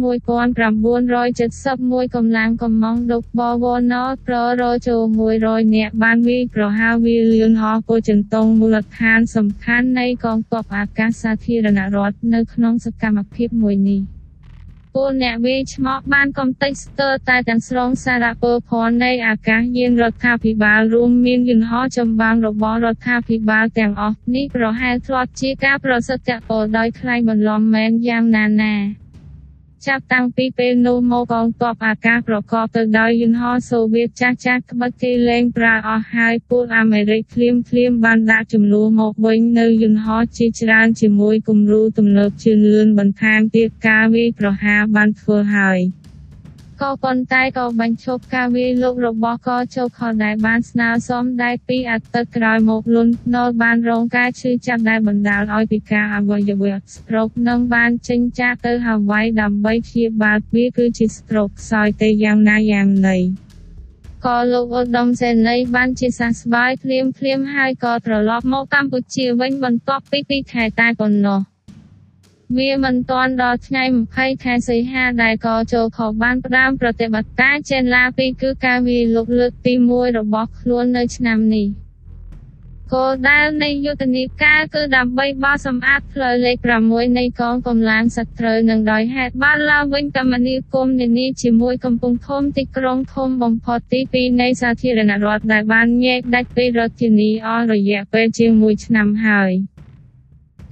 1971កម្លាំងកំមង់ដុកបវណប្ររចូល100នាក់បានវាយប្រហារវាលឿនហោះពោចន្ទងមូលដ្ឋានសំខាន់នៃកងទ័ពអាកាសសាធារណរដ្ឋនៅក្នុងសកម្មភាពមួយនេះ។ ពលអ្នកវាយឆ្មក់បានកំទេចស្ទើរតែទាំងស្រុងសារពើភ័ណ្ឌនៃអាកាសយានរដ្ឋាភិបាលរួមមានយន្តហោះចម្បាំងរបស់រដ្ឋាភិបាលទាំងអស់នេះប្រហែលធ្លាប់ជាការប្រសិទ្ធពរដោយថ្លៃបន្លំមែនយ៉ាងណាណា ចាប់តាំងពីពេលនោះមកកងទ័ពអាកាសប្រកបទៅដោយយន្តហោះសូវៀតចាស់ចាស់ក្បិតគេលែងប្រើអស់ហើយពួកអាមេរិកភ្លាមភ្លាមបានដាក់ចំនួនមកវិញនៅយន្តហោះជាច្រើនជាមួយគំរូទំនើបជឿនលឿនបន្ថែមទៀតការវាយប្រហារបានធ្វើហើយ ក៏ប៉ុន្តែក៏បញ្ឈប់ការវាយលុករបស់កជោខដែលបានស្នើសុំដែរពីអតីតក្រោយមកលុនណលបានរងការឈឺចាប់ដែលបណ្ដាលឲ្យពិការអវយវៈ stroke និងបានចេញចាកទៅហាវ៉ៃដើម្បីព្យាបាលវាគឺជា stroke ខ្សោយទេយ៉ាងណាយ៉ាងណីក៏លោកឧត្តមសេនីយ៍បានជាសះស្បើយភ្លាមភ្លាមហើយក៏ត្រឡប់មកកម្ពុជាវិញបន្ទាប់ពីពីខែតែប៉ុណ្ណោះ វាមិនទាន់ដល់ថ្ងៃ20ខែសីហាដែលកចូលខបានផ្ដើមប្រតិបត្តិការចេនឡា2គឺការវាយលុកលើកទី1របស់ខ្លួននៅឆ្នាំនេះគោលដៅនៃយុទ្ធនាការគឺដើម្បីបោះសម្អាតផ្លូវលេខ6នៃកងកម្លាំងសត្រូវនឹងដោយហេតុបានឡើងវិញកមនីគុំនានាជាមួយកំពង់ធំទីក្រុងធំបំផុតទី2នៃសាធារណរដ្ឋដែលបានញែកដាច់ពីរដ្ឋធានីអស់រយៈពេលជាង1ឆ្នាំហើយ។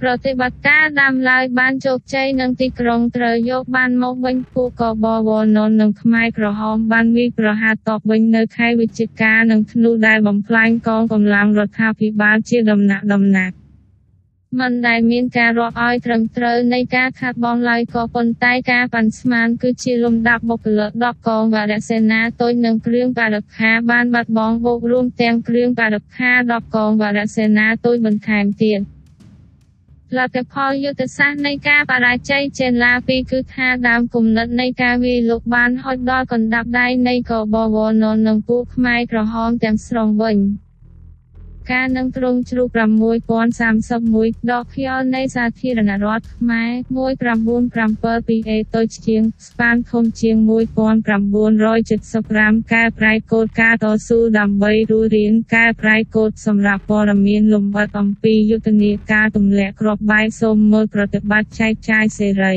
ប្រតិបត្តិការដាំឡើយបានជោគជ័យនិងទីក្រុងត្រូវយកបានមកវិញពួកកបវនននិងខ្មែរក្រហមបានវាយប្រហារតបវិញនៅខែវិច្ឆិកានិងធ្នូដែលបំផ្លាញកងកម្លាំងរដ្ឋាភិបាលជាដំណាក់ដំណាក់មិនដែលមានការរាប់ឲ្យត្រឹមត្រូវនៃការខាត់បងឡើយក៏ប៉ុន្តែការប៉ាន់ស្មានគឺជាលំដាប់បុគ្គលិក10កងវរសេនាតូចនិងគ្រឿងបរិក្ខារបានបាត់បង់បូករួមទាំងគ្រឿងបរិក្ខារ10កងវរសេនាតូចបន្ថែមទៀត។ លទ្ធផលយុទ្ធសាស្ត្រនៃការបរាជ័យចេនឡា2គឺថាដើមគំនិតនៃការវាយលុកបានហុចដល់កណ្ដាប់ដៃនៃកបវននិងពួកខ្មែរក្រហមទាំងស្រុងវិញ។ ការនឹងទ្រង់ជ្រូក6031ដកខៀលនៃសាធារណរដ្ឋខ្មែរ197ពីអេតូចជាងស្ប៉ានធំជាង1975កែប្រែកូដការតស៊ូដើម្បីរស់រានកែប្រែកូដសម្រាប់ព័ត៌មានលម្អិតអំពីយុទ្ធនាការទម្លាក់គ្រាប់បែកសូមមើលប្រតិបត្តិចែកចាយសេរី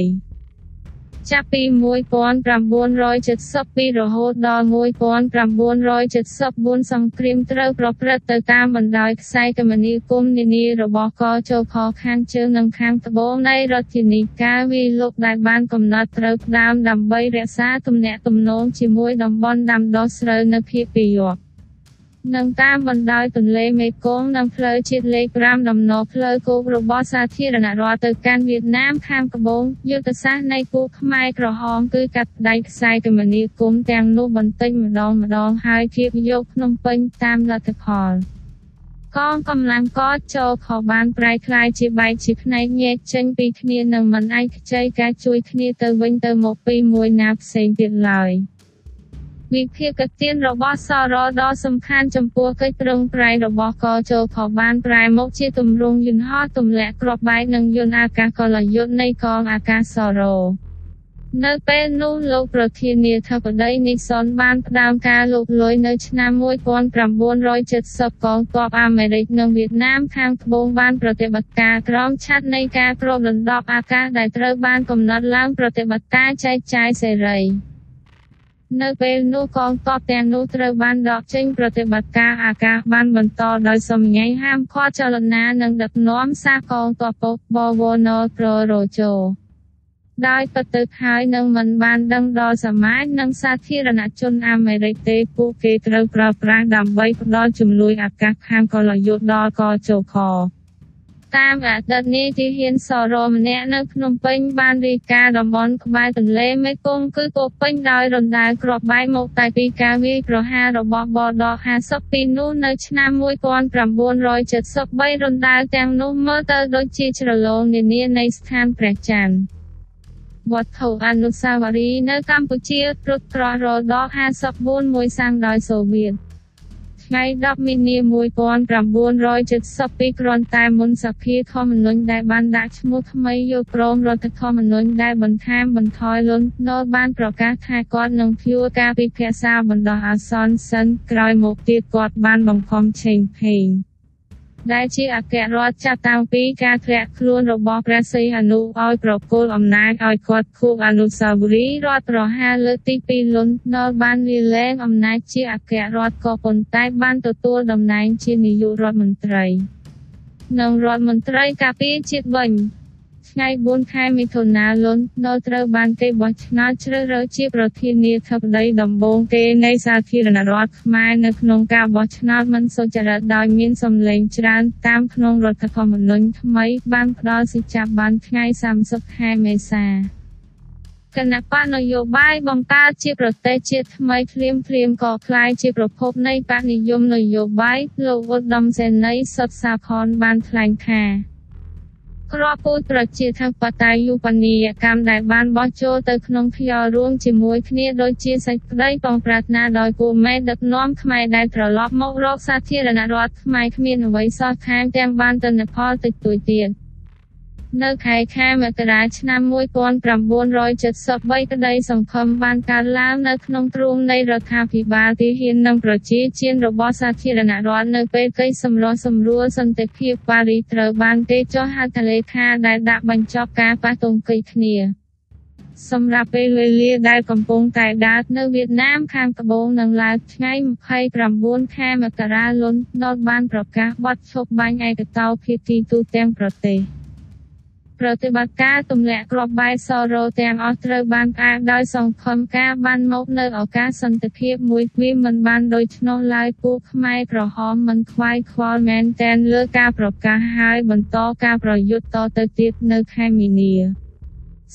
ចាប់ពី1972រហូតដល់1974សង្គ្រាមត្រូវប្រព្រឹត្តទៅតាមបណ្ដោយខ្សែគមនាគមន៍នានារបស់កជខខាងជើងនិងខាងត្បូងនៃរដ្ឋធានីការវាយលុកដែលបានកំណត់ត្រូវផ្ដើមដើម្បីរក្សាទំនាក់ទំនងជាមួយតំបន់ដាំដុះស្រូវនៅភៀកពីយប់ និងតាមបណ្ដោយទន្លេមេគង្គនិងផ្លូវជាតិលេខ5ដំណផ្លូវគោករបស់សាធារណរដ្ឋទៅកាន់វៀតណាមខាងត្បូងយុទ្ធសាស្ត្រនៃពួកខ្មែរក្រហមគឺកាត់ផ្ដាច់ខ្សែគមនាគមន៍ទាំងនោះបន្តិចម្ដងម្ដងហើយជាយកភ្នំពេញតាមលទ្ធផលកងកម្លាំងកចូលខបានប្រែคล้ายជាបែកជាផ្នែកញែកចេញពីគ្នានិងមិនឯកខ្ចីការជួយគ្នាទៅវិញទៅមកពីមួយណាផ្សេងទៀតឡើយ។ វិភាគទានរបស់សរដ៏សំខាន់ចំពោះកិច្ចប្រឹងប្រែងរបស់កជខបានប្រែមកជាទម្រង់យន្តហោះទម្លាក់គ្រាប់បែកនិងយន្តអាកាសកលយុទ្ធនៃកងអាកាសសរនៅពេលនោះលោកប្រធានាធិបតីនីសុនបានផ្ដើមការលុកលុយនៅឆ្នាំ1970កងទ័ពអាមេរិកនិងវៀតណាមខាងត្បូងបានប្រតិបត្តិការក្រោមឆ័ត្រនៃការគ្របដណ្ដប់អាកាសដែលត្រូវបានកំណត់ឡើងប្រតិបត្តិការចែកចាយសេរី។ នៅពេលនោះកងទ័ពទាំងនោះត្រូវបានដកចេញប្រតិបត្តិការអាកាសបានបន្តដោយសំញែងហាមឃាត់ចលនានិងដឹកនាំសាកងទ័ពពុកបវនប្ររោជោដោយបទៅហើយនឹងមិនបានដឹងដល់សមាជនិងសាធារណជនអាមេរិកទេពួកគេត្រូវប្រើប្រាស់ដើម្បីផ្ដល់ជំនួយអាកាសខាងកលយុទ្ធដល់កជោខ តាមអតីតនាយទាហានសរម្នាក់នៅភ្នំពេញបានរាយការណ៍តំបន់ក្បែរទន្លេមេគង្គគឺពោពេញដោយរណ្ដាលគ្រាប់បែកមកតែពីការវាយប្រហាររបស់បដ50ពីនោះនៅឆ្នាំ1973រណ្ដាលទាំងនោះមើលទៅដូចជាជ្រលងនានានៃស្ថានព្រះច័ន្ទវត្ថុអនុស្សាវរីយ៍នៅកម្ពុជាព្រឹកក្រោះរដក54មួយសាំងដោយសូវៀត ថ្ងៃ10មីនា1972គ្រាន់តែមុនសភាធម្មនុញ្ញដែលបានដាក់ឈ្មោះថ្មីយកព្រមរដ្ឋធម្មនុញ្ញដែលបន្ថែមបន្ថយលន់ណូបានប្រកាសថាគាត់នឹងព្យួរការពិភាក្សាបណ្ដោះអាសន្នសិនក្រោយមកទៀតគាត់បានបង្ខំឆេងភេង ដែលជាអគ្គរដ្ឋចាប់តាំងពីការធ្លាក់ខ្លួនរបស់ព្រះសីហនុឲ្យប្រគល់អំណាចឲ្យគាត់ខួបអនុស្សាវរីយ៍រដ្ឋប្រហារលើកទី2លន់នល់បានលាលែងអំណាចជាអគ្គរដ្ឋក៏ប៉ុន្តែបានទទួលតំណែងជានាយករដ្ឋមន្ត្រីនិងរដ្ឋមន្ត្រីការពារជាតិវិញ ថ្ងៃ4ខែមិថុនាលន់នល់ត្រូវបានគេបោះឆ្នោតជ្រើសរើសជាប្រធានាធិបតីដំបូងគេនៃសាធារណរដ្ឋខ្មែរនៅក្នុងការបោះឆ្នោតមិនសុចរិតដោយមានសម្លេងច្រើនតាមក្នុងរដ្ឋធម្មនុញ្ញថ្មីបានផ្ដល់សិទ្ធិចាប់បានថ្ងៃ30ខែមេសាគណៈបកនយោបាយបង្កើតជាប្រទេសជាតិថ្មីភ្លាមភ្លាមក៏คล้ายជាប្រភពនៃបកនិយមនយោបាយលោកឧត្តមសេនីយ៍សុតសាផនបានថ្លែងថា គ្រាប់ពូជប្រជាធិបតេយ្យយុបនីយកម្មដែលបានបោះចូលទៅក្នុងខ្យល់រួមជាមួយគ្នាដូចជាសេចក្តីបងប្រាថ្នាដោយគូមេដឹកនាំខ្មែរដែលត្រឡប់មករកសាធារណរដ្ឋខ្មែរគ្មានអ្វីសោះថែមទាំងបានទិន្នផលតិចតួចទៀត។ នៅខែខែមករាឆ្នាំ1973ក្តីសង្ឃឹមបានកើតឡើងនៅក្នុងទ្រូងនៃរដ្ឋាភិបាលទីហ៊ាននិងប្រជាជាតិរបស់សាធារណរដ្ឋនៅពេលកិច្ចសម្រុះសម្រួលសន្តិភាពប៉ារីត្រូវបានគេចុះហត្ថលេខាដែលដាក់បញ្ចប់ការប៉ះទង្គិចគ្នាសម្រាប់ពេលវេលាដែលកំពុងតែដើរនៅវៀតណាមខាងត្បូងនិងឡាវថ្ងៃ29ខែមករាលន់ដតបានប្រកាសបទឈប់បាញ់ឯកតោភាគីទូទាំងប្រទេស។ ប្រតិបត្តិការទម្លាក់គ្រាប់បែកសរោទាំងអស់ត្រូវបានផ្អាកដោយសង្ឃឹមការបានមកនៅឱកាសសន្តិភាពមួយវាមិនបានដូច្នោះឡើយពួកខ្មែរក្រហមមិនខ្វាយខ្វល់មែនតែនលើការប្រកាសហើយបន្តការប្រយុទ្ធតទៅទៀតនៅខែមីនា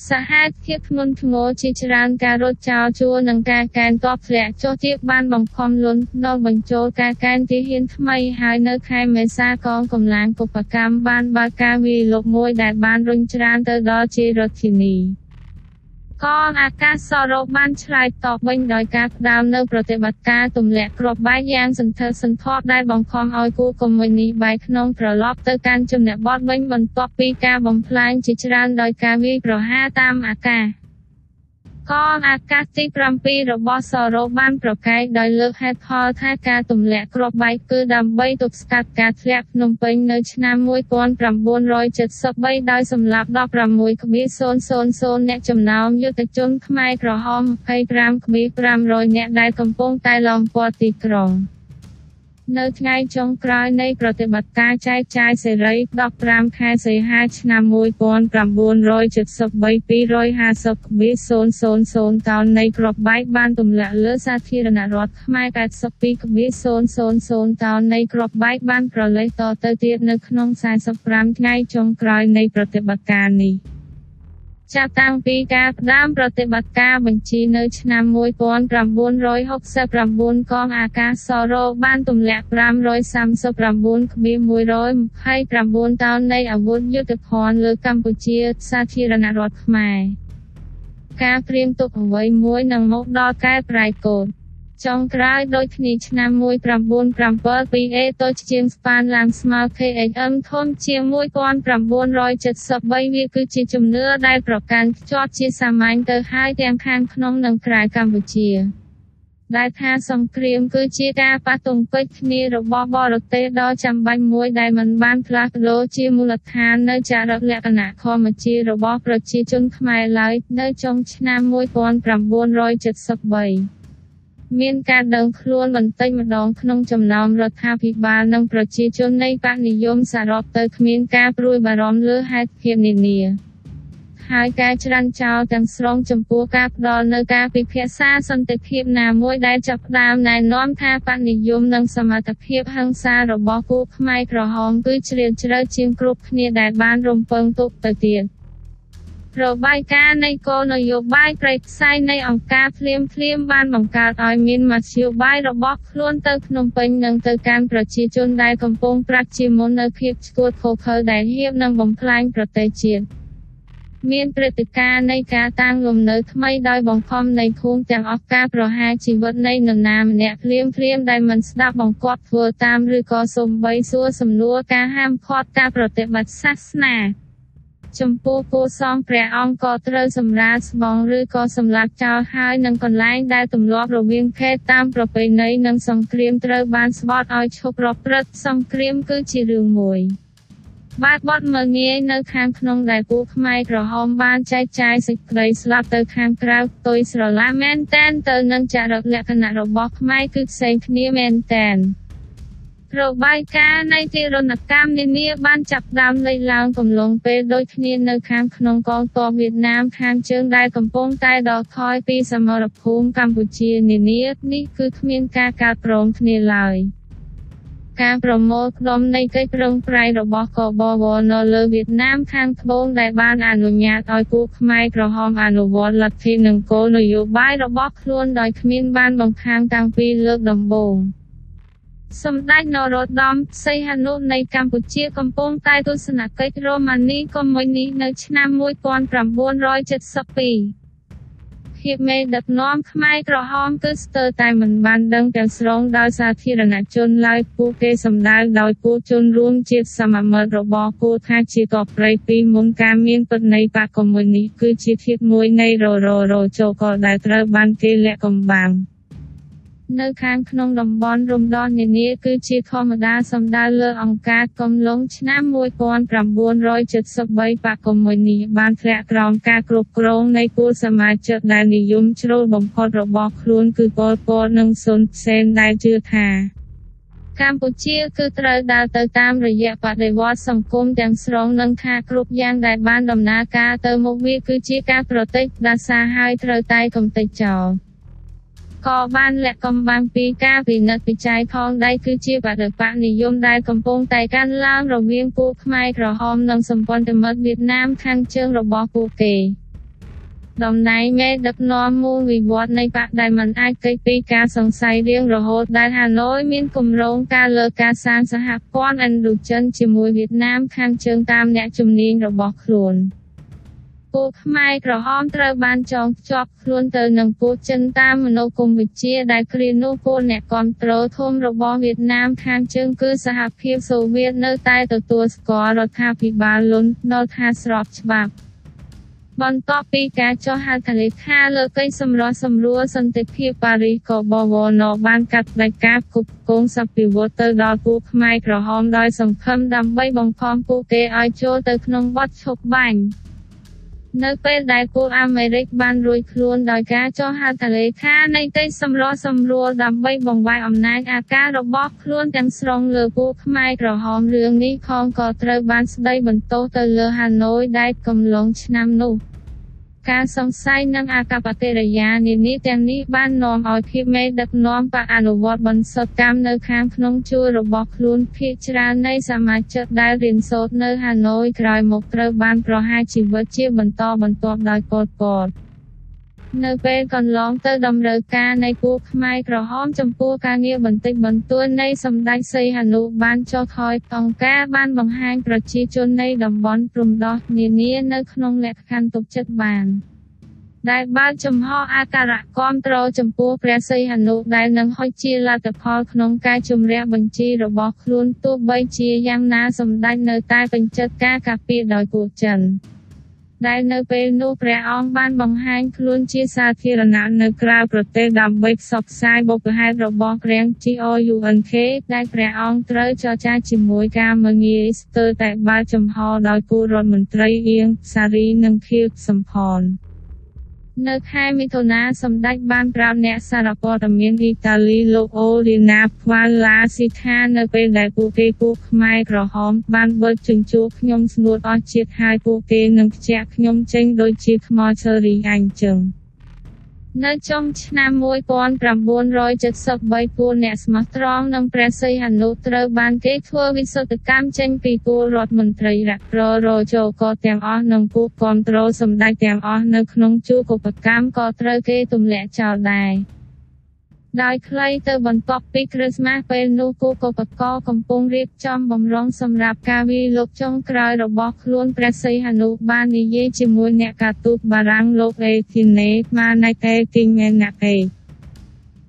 សហភាពធ្ងន់ធ្ងរជាច្រើនការរត់ចោលជួរនិងការកែនតបធ្លាក់ចុះទៀតបានបង្ខំលន់ដល់បញ្ចូលការកែនទាហានថ្មីហើយនៅខែមេសាកងកម្លាំងកុបកម្មបានបើកការវាយលុកមួយដែលបានរុញច្រានទៅដល់ជារដ្ឋធានី កងអាកាសសរោបានឆ្លើយតបវិញដោយការផ្ដើមនៅប្រតិបត្តិការទម្លាក់គ្រាប់បែកយ៉ាងសន្ធឹកសន្ធាប់ដែលបង្ខំឲ្យគូកុម្មុយនីបែកក្នុងត្រឡប់ទៅកាន់ជំនះបតវិញបន្ទាប់ពីការបំផ្លាញជាច្រើនដោយការវាយប្រហារតាមអាកាស កងអាកាសទី7របស់សរោបានប្រកែកដោយលើកហេតុផលថាការទម្លាក់គ្រាប់បែកគឺដើម្បីទប់ស្កាត់ការធ្លាក់ភ្នំពេញនៅឆ្នាំ1973ដោយសម្លាប់16.000អ្នកចំណោមយុទ្ធជនខ្មែរក្រហម25.500អ្នកដែលកំពុងតែឡងព័ទ្ធទីក្រុង។ នៅថ្ងៃចុងក្រោយនៃប្រតិបត្តិការចែកចាយសេរី15ខែសីហាឆ្នាំ1973 250.000តោននៃគ្រាប់បែកបានទម្លាក់លើសាធារណរដ្ឋខ្មែរ82.000តោននៃគ្រាប់បែកបានប្រលេះតទៅទៀតនៅក្នុង45ថ្ងៃចុងក្រោយនៃប្រតិបត្តិការនេះ។ ចាប់តាំងពីការផ្ដើមប្រតិបត្តិការបញ្ជីនៅឆ្នាំ1969កងអាកាសសរោបានទម្លាក់539.129តោននៃអាវុធយុទ្ធភណ្ឌលើកម្ពុជាសាធារណរដ្ឋខ្មែរការព្រៀងទុកអ្វីមួយនឹងមកដល់កែប្រែកូន ចុងក្រោយដូចគ្នាឆ្នាំ1972 A តូចជាងស្ប៉ានឡាំងស្មើ KHM ធំជាង1973វាគឺជាជំនឿដែលប្រកាន់ខ្ជាប់ជាសាមញ្ញទៅហើយទាំងខាងក្នុងនិងក្រៅកម្ពុជាដែលថាសង្គ្រាមគឺជាការប៉ះទង្គិចគ្នារបស់បរទេសដ៏ចាំបាច់មួយដែលមិនបានផ្លាស់ប្ដូរជាមូលដ្ឋាននៅចរិតលក្ខណៈធម្មជារបស់ប្រជាជនខ្មែរឡើយនៅចុងឆ្នាំ1973 មានការដឹងខ្លួនបន្តិចម្ដងក្នុងចំណោមរដ្ឋាភិបាលនិងប្រជាជននៃបកនិយមសរុបទៅគ្មានការព្រួយបារម្ភលើហេតុភាពនានាហើយការច្រានចោលទាំងស្រុងចំពោះការផ្ដល់នៅការពិភាក្សាសន្តិភាពណាមួយដែលចាប់ផ្ដើមណែនាំថាបកនិយមនិងសមត្ថភាពហិង្សារបស់ពួកខ្មែរក្រហមគឺជ្រាលជ្រៅជាងគ្រប់គ្នាដែលបានរំពឹងទុកទៅទៀត។ របាយការណ៍នៃគោលនយោបាយប្រៃផ្សាយនៃអង្គការភ្លាមភ្លាមបានបង្កើតឲ្យមានមធ្យោបាយរបស់ខ្លួនទៅភ្នំពេញនិងទៅកាន់ប្រជាជនដែលកំពុងប្រាក់ជាមុននៅភាពឆ្កួតខុសខើដែលហៀបនឹងបំផ្លាញប្រទេសជាតិមានព្រឹត្តិការណ៍នៃការតាំងលំនៅថ្មីដោយបង្ខំនៃឃុំទាំងអស់ការប្រហារជីវិតនៃនរណាម្នាក់ភ្លាមភ្លាមដែលមិនស្ដាប់បង្គាប់ធ្វើតាមឬក៏សំបីសួរសំណួរការហាមឃាត់ការប្រតិបត្តិសាសនា ចំពោះគួសងព្រះអង្គក៏ត្រូវសម្រាលស្បង់ឬក៏សម្លាប់ចោលហើយនឹងកន្លែងដែលទម្លាប់រវាងភេទតាមប្រពៃណីនិងសង្គ្រាមត្រូវបានស្បត់ឲ្យឈប់ប្រព្រឹត្តសង្គ្រាមគឺជារឿងមួយបាតបត់មើលងាយនៅខាងក្នុងដែលពួកខ្មែរក្រហមបានចែកចាយសេចក្តីស្លាប់ទៅខាងក្រៅទុយស្រឡាមែនតែនទៅនឹងចរិតលក្ខណៈរបស់ខ្មែរគឺផ្សេងគ្នាមែនតែន របាយការណ៍នៃទារុណកម្មនានាបានចាប់ផ្ដើមលេចឡើងកំឡុងពេលដូចគ្នានៅខាងក្នុងកងទ័ពវៀតណាមខាងជើងដែលកំពុងតែដកថយពីសមរភូមិកម្ពុជានានានេះគឺគ្មានការកាត់ព្រមគ្នាឡើយ។ការប្រមូលផ្ដុំនៃកិច្ចប្រឹងប្រែងរបស់កបវនៅលើវៀតណាមខាងត្បូងដែលបានអនុញ្ញាតឲ្យពួកខ្មែរក្រហមអនុវត្តលទ្ធិនិងគោលនយោបាយរបស់ខ្លួនដោយគ្មានបានបង្ខាំងតាំងពីលើកដំបូង សម្ដេចនរោត្តមសីហនុនៃកម្ពុជាកំពុងតែទស្សនកិច្ចរ៉ូម៉ានីកុម្មុយនីនៅឆ្នាំ1972ភាពមេដឹកនាំខ្មែរក្រហមគឺស្ទើរតែមិនបានដឹងទាំងស្រុងដោយសាធារណជនឡើយពួកគេសម្ដៅដោយពួកជនរួមជាតិសមមិត្តរបស់ពួកថាជាកប្រៃពីមុនការមានពិតនៃបកកុម្មុយនីគឺជាធាតុមួយនៃរររជោកដែលត្រូវបានគេលាក់កំបាំង នៅខាងក្នុងតំបន់រំដោះនានាគឺជាធម្មតាសំដៅលើអង្គការកំឡុងឆ្នាំ1973បកកុម្មុយនីបានធ្លាក់ក្រោមការគ្រប់គ្រងនៃគូសមាជិកដែលនិយមជ្រុលបំផុតរបស់ខ្លួនគឺប៉ុលពតនិងសុនសេនដែលជឿថាកម្ពុជាគឺត្រូវដើរទៅតាមរយៈបដិវត្តសង្គមទាំងស្រុងនិងថាគ្រប់យ៉ាងដែលបានដំណើរការទៅមុខវាគឺជាការប្រតិចដាសាហើយត្រូវតែកំទេចចោល ក៏បានលាក់កំបាំងពីការពិនិត្យវិจัยផងដែរគឺជាបដិបកនិយមដែលកំពុងតែកើនឡើងរវាងពួកខ្មែរក្រហមនិងសម្ព័ន្ធមិត្តវៀតណាមខាងជើងរបស់ពួកគេតំណែងមេដឹកនាំមូលវិវត្តនៃបកដែលមិនអាចគេចពីការសង្ស័យរៀងរហូតដែលហាណូយមានគម្រោងការលើការសាងសហព័ន្ធឥណ្ឌូចិនជាមួយវៀតណាមខាងជើងតាមអ្នកជំនាញរបស់ខ្លួន។ ពួកខ្មែរក្រហមត្រូវបានចងភ្ជាប់ខ្លួនទៅនឹងពួកចិនតាមមនោគមវិជ្ជាដែលគ្រានោះពួកអ្នកគ្រប់គ្រងធំរបស់វៀតណាមខាងជើងគឺសហភាពសូវៀតនៅតែទទួលស្គាល់រដ្ឋាភិបាលលន់នល់ថាស្របច្បាប់បន្ទាប់ពីការចុះហត្ថលេខាលើកិច្ចសម្រោះសម្រួលសន្តិភាពប៉ារីសក៏បវរណបានកាត់ផ្តាច់ការគប់គងសព្វវត្តទៅដល់ពួកខ្មែរក្រហមដោយសង្ឃឹមដើម្បីបង្ខំពួកគេឲ្យចូលទៅក្នុងបទឈប់បាញ់ នៅពេលដែលពួកអាមេរិកបានរួចខ្លួនដោយការចុះហត្ថលេខានៃកិច្ចសម្រុះសម្រួលដើម្បីបង្វែរអំណាចអាការរបស់ខ្លួនទាំងស្រុងលើពួកខ្មែរក្រហមរឿងនេះផងក៏ត្រូវបានស្ដីបន្ទោសទៅលើហាណូយដែលកំឡុងឆ្នាំនោះ។ ការសង្ស័យនិងអាកប្បកិរិយានានាទាំងនេះបាននាំឲ្យភាពមេដឹកនាំបកអនុវត្តបន្សុទ្ធកម្មនៅខាងក្នុងជួររបស់ខ្លួនភាគច្រើននៃសមាជិកដែលរៀនសូត្រនៅហាណូយក្រោយមកត្រូវបានប្រហារជីវិតជាបន្តបន្ទាប់ដោយប៉ុលពត នៅពេលកន្លងទៅតម្រូវការនៃពួកខ្មែរក្រហមចំពោះការងារបន្តិចបន្តួចនៃសម្ដេចសីហនុបានចុះថយអង្គការបានបង្ហាញប្រជាជននៃតំបន់ព្រំដោះនានានៅក្នុងលក្ខខណ្ឌទុកចិត្តបានដែលបើកចំហអាការៈគាំទ្រចំពោះព្រះសីហនុដែលនឹងហុចជាលទ្ធផលក្នុងការជំរះបញ្ជីរបស់ខ្លួនទោះបីជាយ៉ាងណាសម្ដេចនៅតែបញ្ចិតការការពារដោយពួកចិន។ ដែលនៅពេលនោះព្រះអង្គបានបង្ហាញខ្លួនជាសាធារណៈនៅក្រៅប្រទេសដើម្បីផ្សព្វផ្សាយបុព្វហេតុរបស់គ្រាំង GOUNK ដែលព្រះអង្គត្រូវចរចាជាមួយការមងាយស្ទើរតែបើកចំហដោយពលរដ្ឋមន្ត្រីអៀងសារីនិងខៀវសំផន។ នៅខែមិថុនាសម្ដេចបានប្រាប់អ្នកសារព័ត៌មានអ៊ីតាលីលោកអូលីណាផ្វាឡាស៊ីថានៅពេលដែលពួកគេពួកខ្មែរក្រហមបានបើកជញ្ជូខ្ញុំស្ងួតអស់ជាតិហើយពួកគេនឹងខ្ជះខ្ញុំចេញដូចជាថ្មឈើរីអញចឹង។ នៅចុងឆ្នាំ1973ពលអ្នកស្មោះត្រង់និងព្រះសីហនុត្រូវបានគេធ្វើវិសុទ្ធកម្មចេញពីពលរដ្ឋមន្ត្រីរកររជោក៏ទាំងអស់និងពួកគ្រប់គ្រងសម្ដេចទាំងអស់នៅក្នុងជួរកុបកម្មក៏ត្រូវគេទម្លាក់ចោលដែរ។ ដោយខ្លីទៅបន្ទាប់ពីគ្រិស្មាសពេលនោះគូកបកកំពុងរៀបចំបំរុងសម្រាប់ការវាយលុកចុងក្រោយរបស់ខ្លួនព្រះសីហនុបាននិយាយជាមួយអ្នកការទូតបារាំងលោកអេធីណេម៉ាណៃតេទីងមេណាកេ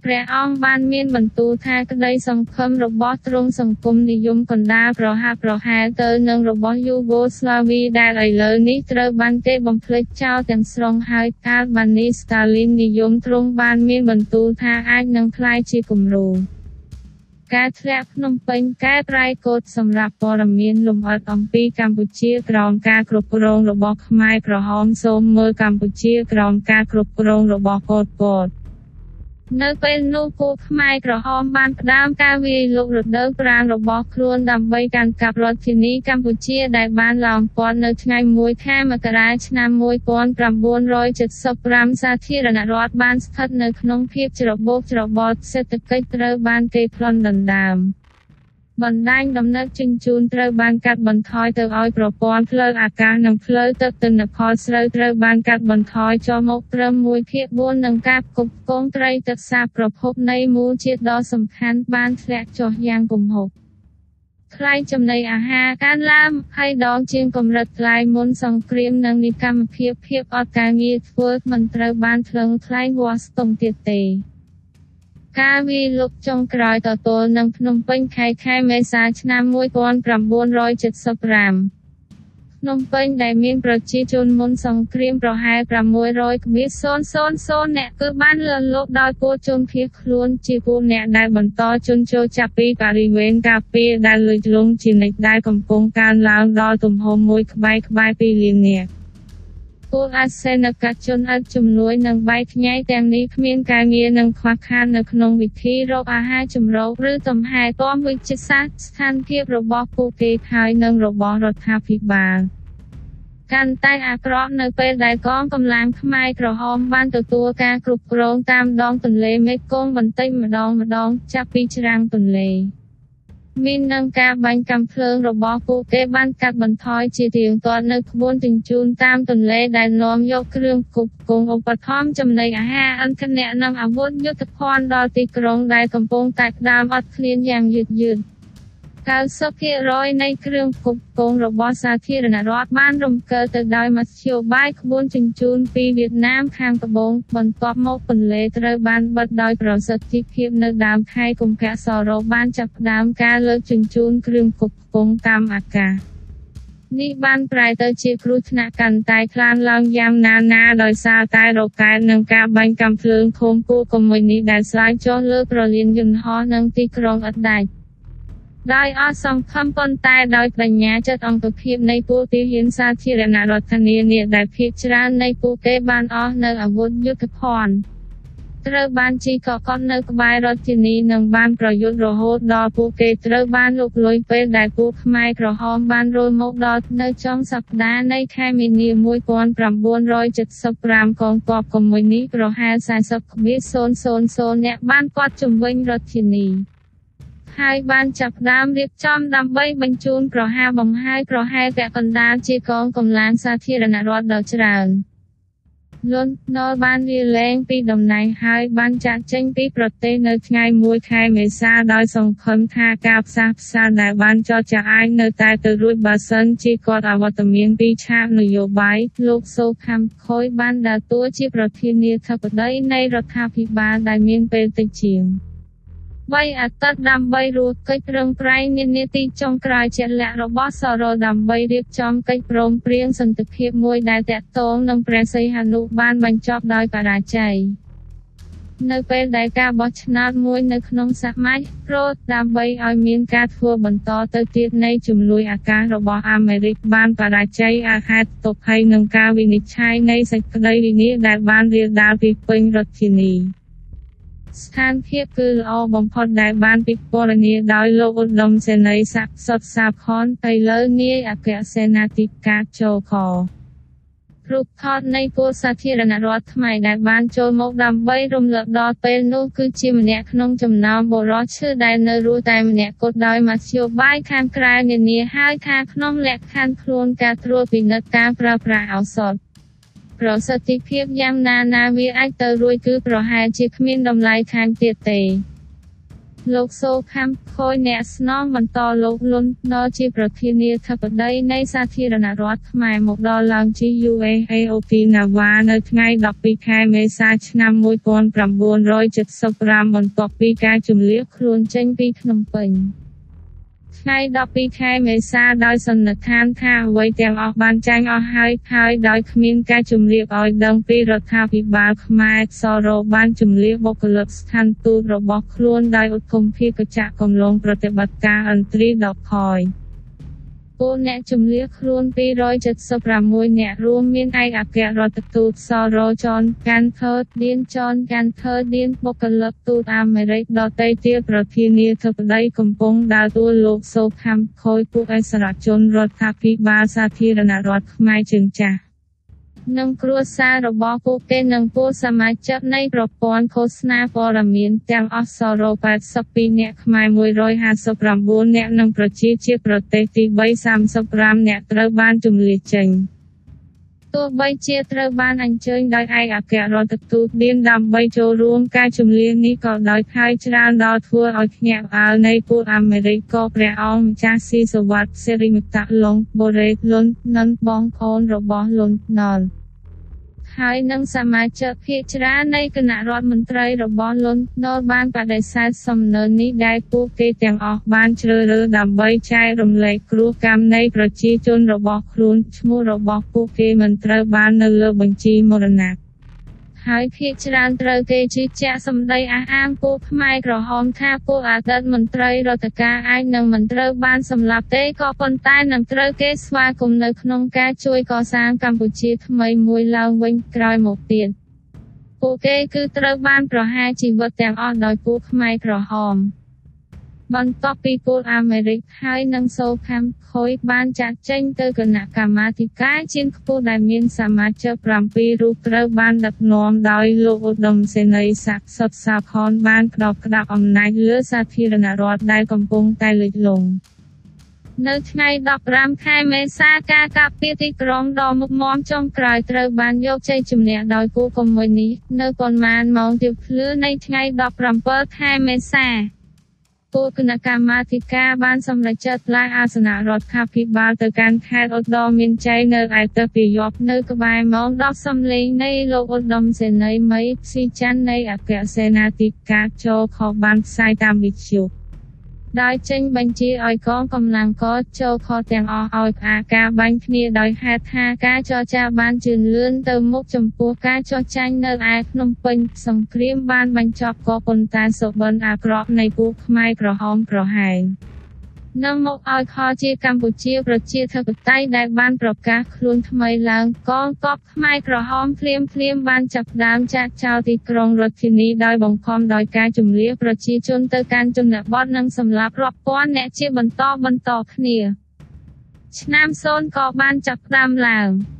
ព្រះអង្គបានមានបន្ទូលថាក្តីសង្ឃឹមរបស់ទ្រង់សង្គមនិយមកណ្ដាលប្រហាក់ប្រហែលទៅនឹងរបស់យូហ្គោស្លាវីដែលឥឡូវនេះត្រូវបានគេបំភ្លេចចោលទាំងស្រុងហើយកាលបាននេះស្តាលីននិយមទ្រង់បានមានបន្ទូលថាអាចនឹងក្លាយជាគំរូការធ្លាក់ភ្នំពេញកែប្រែកូដសម្រាប់ព័ត៌មានលម្អិតអំពីកម្ពុជាក្រោមការគ្រប់គ្រងរបស់ខ្មែរក្រហមសូមមើលកម្ពុជាក្រោមការគ្រប់គ្រងរបស់ប៉ុលពត នៅពេលនោះពួកខ្មែរក្រហមបានផ្ដើមការវាយលុករដូវប្រាំងរបស់ខ្លួនដើម្បីកាន់កាប់រដ្ឋធានីកម្ពុជាដែលបានឡោមព័ទ្ធនៅថ្ងៃ1ខែមករាឆ្នាំ1975សាធារណរដ្ឋបានស្ថិតនៅក្នុងភាពច្របូកច្របល់សេដ្ឋកិច្ចត្រូវបានគេប្លន់ដណ្ដើម។ បណ្ដាញដំណឹកជញ្ជូនត្រូវបានកាត់បន្ថយទៅឲ្យប្រព័ន្ធផ្លូវអាកាសនិងផ្លូវទឹកទិន្នផលស្រូវត្រូវបានកាត់បន្ថយចូលមកត្រឹម1ភាគ4នឹងការផ្គត់ផ្គង់ត្រីទឹកសាបប្រភពនៃមូលជាតិដ៏សំខាន់បានធ្លាក់ចុះយ៉ាងគំហុកថ្លៃចំណីអាហារកើនឡើង20ដងជាងកម្រិតថ្លៃមុនសង្គ្រាមនិងនិកម្មភាពភាពអត់ការងារធ្វើមិនត្រូវបានថ្លឹងថ្លែងវាស់ស្ទង់ទៀតទេ ការវាយលុកចុងក្រោយតទល់នឹងភ្នំពេញខែខែមេសាឆ្នាំ1975ភ្នំពេញដែលមានប្រជាជនមុនសង្គ្រាមប្រហែល600.000អ្នកគឺបានលលកដោយពួកជនភៀសខ្លួនជាពួកអ្នកដែលបន្តជន់ចូលចាប់ពីបរិវេណការពារដែលលុយលងជានិច្ចដែលកំពុងកើនឡើងដល់ទំហំមួយក្បែរក្បែរ2លាននាក់ ពលអាសេនកជនឥតជំនួយនិងបែកខ្ញែកទាំងនេះគ្មានការងារនិងខ្វះខាតនៅក្នុងវិធីរកអាហារចម្រុះឬទំហែទាំវិជ្ជសាស្ត្រស្ថានភាពរបស់ពួកគេហើយនិងរបស់រដ្ឋាភិបាលកាន់តែអាក្រក់នៅពេលដែលកងកម្លាំងខ្មែរក្រហមបានទទួលការគ្រប់គ្រងតាមដងទន្លេមេគង្គបន្តិចម្ដងម្ដងចាប់ពីច្រាំងទន្លេ។ មាននឹងការបាញ់កាំភ្លើងរបស់ពួកគេបានកាត់បន្ថយជាទៀងទាត់នៅក្បួនជញ្ជូនតាមទន្លេដែលនាំយកគ្រឿងគប់គងឧបត្ថម្ភចំណីអាហារអន្តរជាតិនិងអាវុធយុទ្ធភ័ណ្ឌដល់ទីក្រុងដែលកំពុងតែផ្ដើមអត់ឃ្លានយ៉ាងយឺតយឺត។ 90%នៃគ្រឿងផ្គត់ផ្គង់របស់សាធារណរដ្ឋបានរំកិលទៅដោយមធ្យោបាយក្បួនជញ្ជូនពីវៀតណាមខាងត្បូងបន្ទាប់មកពន្លេត្រូវបានបិទដោយប្រសិទ្ធភាពនៅដើមខែកុម្ភៈសរោបានចាប់ផ្ដើមការលើកជញ្ជូនគ្រឿងផ្គត់ផ្គង់តាមអាកាសនេះបានប្រែទៅជាគ្រោះថ្នាក់កាន់តែខ្លាំងឡើងយ៉ាងណាណាដោយសារតែរ៉ុកែតនិងការបាញ់កាំភ្លើងឃុំគូកុំមួយនេះដែលស្លាយចុះលើប្រលានយន្តហោះនិងទីក្រុងឥតដាច់ ដោយអស់សង្ឃឹមប៉ុន្តែដោយបញ្ញាចិត្តអង្គភាពនៃពួកទាហានសាធារណរដ្ឋនានាដែលភាគច្រើននៃពួកគេបានអស់នៅអាវុធយុទ្ធភ័ណ្ឌត្រូវបានជីកកត់នៅក្បែររដ្ឋធានីនិងបានប្រយុទ្ធរហូតដល់ពួកគេត្រូវបានលុកលុយពេលដែលពួកខ្មែរក្រហមបានរុលមកដល់នៅចុងសប្តាហ៍នៃខែមីនា1975កងទ័ពកុម្មុយនីប្រហែល40.000នាក់បានពាត់ជំវិញរដ្ឋធានី ហើយបានចាប់ផ្ដើមរៀបចំដើម្បីបញ្ជូនប្រហាបង្ហាយប្រហែលពាក់កណ្ដាលជាកងកម្លាំងសាធារណរដ្ឋដ៏ច្រើនលន់ណលបានវាលែងពីតំណែងហើយបានចាក់ចេញពីប្រទេសនៅថ្ងៃ1ខែមេសាដោយសង្ឃឹមថាការផ្សះផ្សាដែលបានចរចាអាចនៅតែទៅរួចបើសិនជាគាត់អវត្តមានពីឆាកនយោបាយលោកសូខំខុយបានដើរតួជាប្រធានាធិបតីនៃរដ្ឋាភិបាលដែលមានពេលតិចជាង។ 3អាទិត្យដើម្បីរួចកិច្ចប្រឹងប្រែងនានាទីចុងក្រោយជាក់លាក់របស់សរោដើម្បីរៀបចំកិច្ចព្រមព្រៀងសន្តិភាពមួយដែលតាក់ទងនឹងព្រះសីហនុបានបញ្ចប់ដោយបរាជ័យនៅពេលដែលការបោះឆ្នោតមួយនៅក្នុងសម័យប្រូតដើម្បីឲ្យមានការធ្វើបន្តទៅទៀតនៃជំនួយអាកាសរបស់អាមេរិកបានបរាជ័យអាហេតុទុកហើយនឹងការវិនិច្ឆ័យនៃសេចក្តីវិនិច្ឆ័យដែលបានរាលដាលពីពេញរដ្ឋធានី។ ស្ថានភាពគឺល្អបំផុតដែលបានពិពណ៌នាដោយលោកឧត្តមសេនីយ៍ស័ក្តិសុតសាខនទៅលើនាយអគ្គសេនាធិការចូលខរូបថតនៃពលសាធារណរដ្ឋថ្មីដែលបានចូលមកដើម្បីរំលឹកដល់ពេលនោះគឺជាម្នាក់ក្នុងចំណោមបុរសឈឺដែលនៅរស់តែម្នាក់គត់ដោយមធ្យោបាយខាងក្រៅនានាហើយថាក្នុងលក្ខខណ្ឌខ្លួនការត្រួតពិនិត្យការប្រើប្រាស់ឱសថ ប្រសិទ្ធភាពយ៉ាងណាណាវាអាចទៅរួចគឺប្រហែលជាគ្មានតម្លៃខាងទៀតទេលោកសូខាំខូយអ្នកស្នងបន្តលោកលុនណជាប្រធានាធិបតីនៃសាធារណរដ្ឋខ្មែរមកដល់ឡើងជា UAAOP Nava នៅថ្ងៃ12ខែមេសាឆ្នាំ1975បន្ទាប់ពីការជម្លៀសខ្លួនចេញពីភ្នំពេញ។ ថ្ងៃ12ខែមេសាដោយសន្និដ្ឋានថាអ្វីទាំងអស់បានចាញ់អស់ហើយហើយដោយគ្មានការជំរាបឲ្យដឹងពីរដ្ឋាភិបាលខ្មែរសរោបានជំរាបបុគ្គលិកស្ថានទូតរបស់ខ្លួនដោយឧទ្ធម្ភាគចក្រកំឡុងប្រតិបត្តិការអន្តរីដកខយ ពលអ្នកជំនះខ្លួន276អ្នករួមមានឯកអគ្គរដ្ឋទូតសរចនកាន់ថឺឌៀនចនកាន់ថឺឌៀនបុគ្គលិកទូតអាមេរិកដទៃទៀតប្រធានាធិបតីកំពុងដើរតួលោកសូខាំខូយពួកអិសរាជជនរដ្ឋាភិបាលសាធារណរដ្ឋខ្មែរជើងចាស់ និងគ្រួសាររបស់ពួកគេនិងពួកសមាជិកនៃប្រព័ន្ធឃោសនាព័ត៌មានទាំងអស់សរុប82នាក់ខ្មែរ159នាក់និងប្រជាជាតិប្រទេសទី3 35នាក់ត្រូវបានជំនឿចេញ ទោះបីជាត្រូវបានអញ្ជើញដោយឯកអគ្គរដ្ឋទូតឌៀនដើម្បីចូលរួមការជំនឿនេះក៏ដោយហើយច្រើនដល់ធ្វើឲ្យភ្ញាក់ផ្អើលនៃពួកអាមេរិកក៏ព្រះអង្គម្ចាស់ស៊ីសវត្តសិរិមតៈឡុងបូរ៉េលុននិងបងប្អូនរបស់លុនណល ហើយនិងសមាជិកភាគច្រើននៃគណៈរដ្ឋមន្ត្រីរបស់លន់ណូលបានបដិសេធសំណើនេះដែលពួកគេទាំងអស់បានជ្រើសរើសដើម្បីចែករំលែកគ្រោះកម្មនៃប្រជាជនរបស់ខ្លួនឈ្មោះរបស់ពួកគេមិនត្រូវបាននៅលើបញ្ជីមរណៈ ហើយភាគច្រើនត្រូវគេជឿជាក់សម្ដីអះអាងពួកខ្មែរក្រហមថាពួកអតីតមន្ត្រីរដ្ឋការអាចនឹងមិនត្រូវបានសម្លាប់ទេក៏ប៉ុន្តែនឹងត្រូវគេស្វាគមន៍នៅក្នុងការជួយកសាងកម្ពុជាថ្មីមួយឡើងវិញក្រោយមកទៀតពួកគេគឺត្រូវបានប្រហារជីវិតទាំងអស់ដោយពួកខ្មែរក្រហម បន្ទាប់ពីពលអាមេរិកហើយនិងសូខាំខូយបានចាត់ចេញទៅគណៈកម្មាធិការជាខ្ពស់ដែលមានសមាជិក7រូបត្រូវបានដឹកនាំដោយលោកឧត្តមសេនីយ៍ស័ក្តិសុតសាផនបានក្តោបក្តាប់អំណាចលើសាធារណរដ្ឋដែលកំពុងតែលិចលង់នៅថ្ងៃ15ខែមេសាការកាប់ពីទីក្រុងដ៏មុខមាំចុងក្រោយត្រូវបានយកជ័យជំនះដោយពួកកុម្មុយនីសនៅប៉ុន្មានម៉ោងទៀបភ្លឺនៃថ្ងៃ17ខែមេសា ពួកគណៈកម្មាធិការបានសម្រេចចាត់ឡើងអាសនៈរដ្ឋាភិបាលទៅកាន់ខេត្តឧត្តរមានជ័យនៅឯទឹកពីយប់នៅក្បែរម៉ោង10សំលេងនៃលោកឧត្តមសេនីយ៍មីស៊ីច័ន្ទនៃអគ្គសេនាធិការចូលខបានផ្សាយតាមវិទ្យុ ដោយចេញបញ្ជាឲ្យកងកម្លាំងកចូលខទាំងអស់ឲ្យផ្អាកការបាញ់គ្នាដោយហេតុថាការចរចាបានជឿនលឿនទៅមុខចំពោះការចោះចាញ់នៅឯភ្នំពេញសង្គ្រាមបានបញ្ចប់ក៏ប៉ុន្តែសុបិនអាក្រក់នៃពួកខ្មែរក្រហមក្រហែង នាំមកឲ្យខជាកម្ពុជាប្រជាធិបតេយ្យដែលបានប្រកាសខ្លួនថ្មីឡើងកងទ័ពខ្មែរក្រហមភ្លាមភ្លាមបានចាប់ផ្ដើមចាក់ចោលទីក្រុងរដ្ឋធានីដោយបង្ខំដោយការជំនះប្រជាជនទៅកាន់ជនបទនិងសម្លាប់រាប់ពាន់អ្នកជាបន្តបន្តគ្នា ឆ្នាំសូនក៏បានចាប់ផ្ដើមឡើង។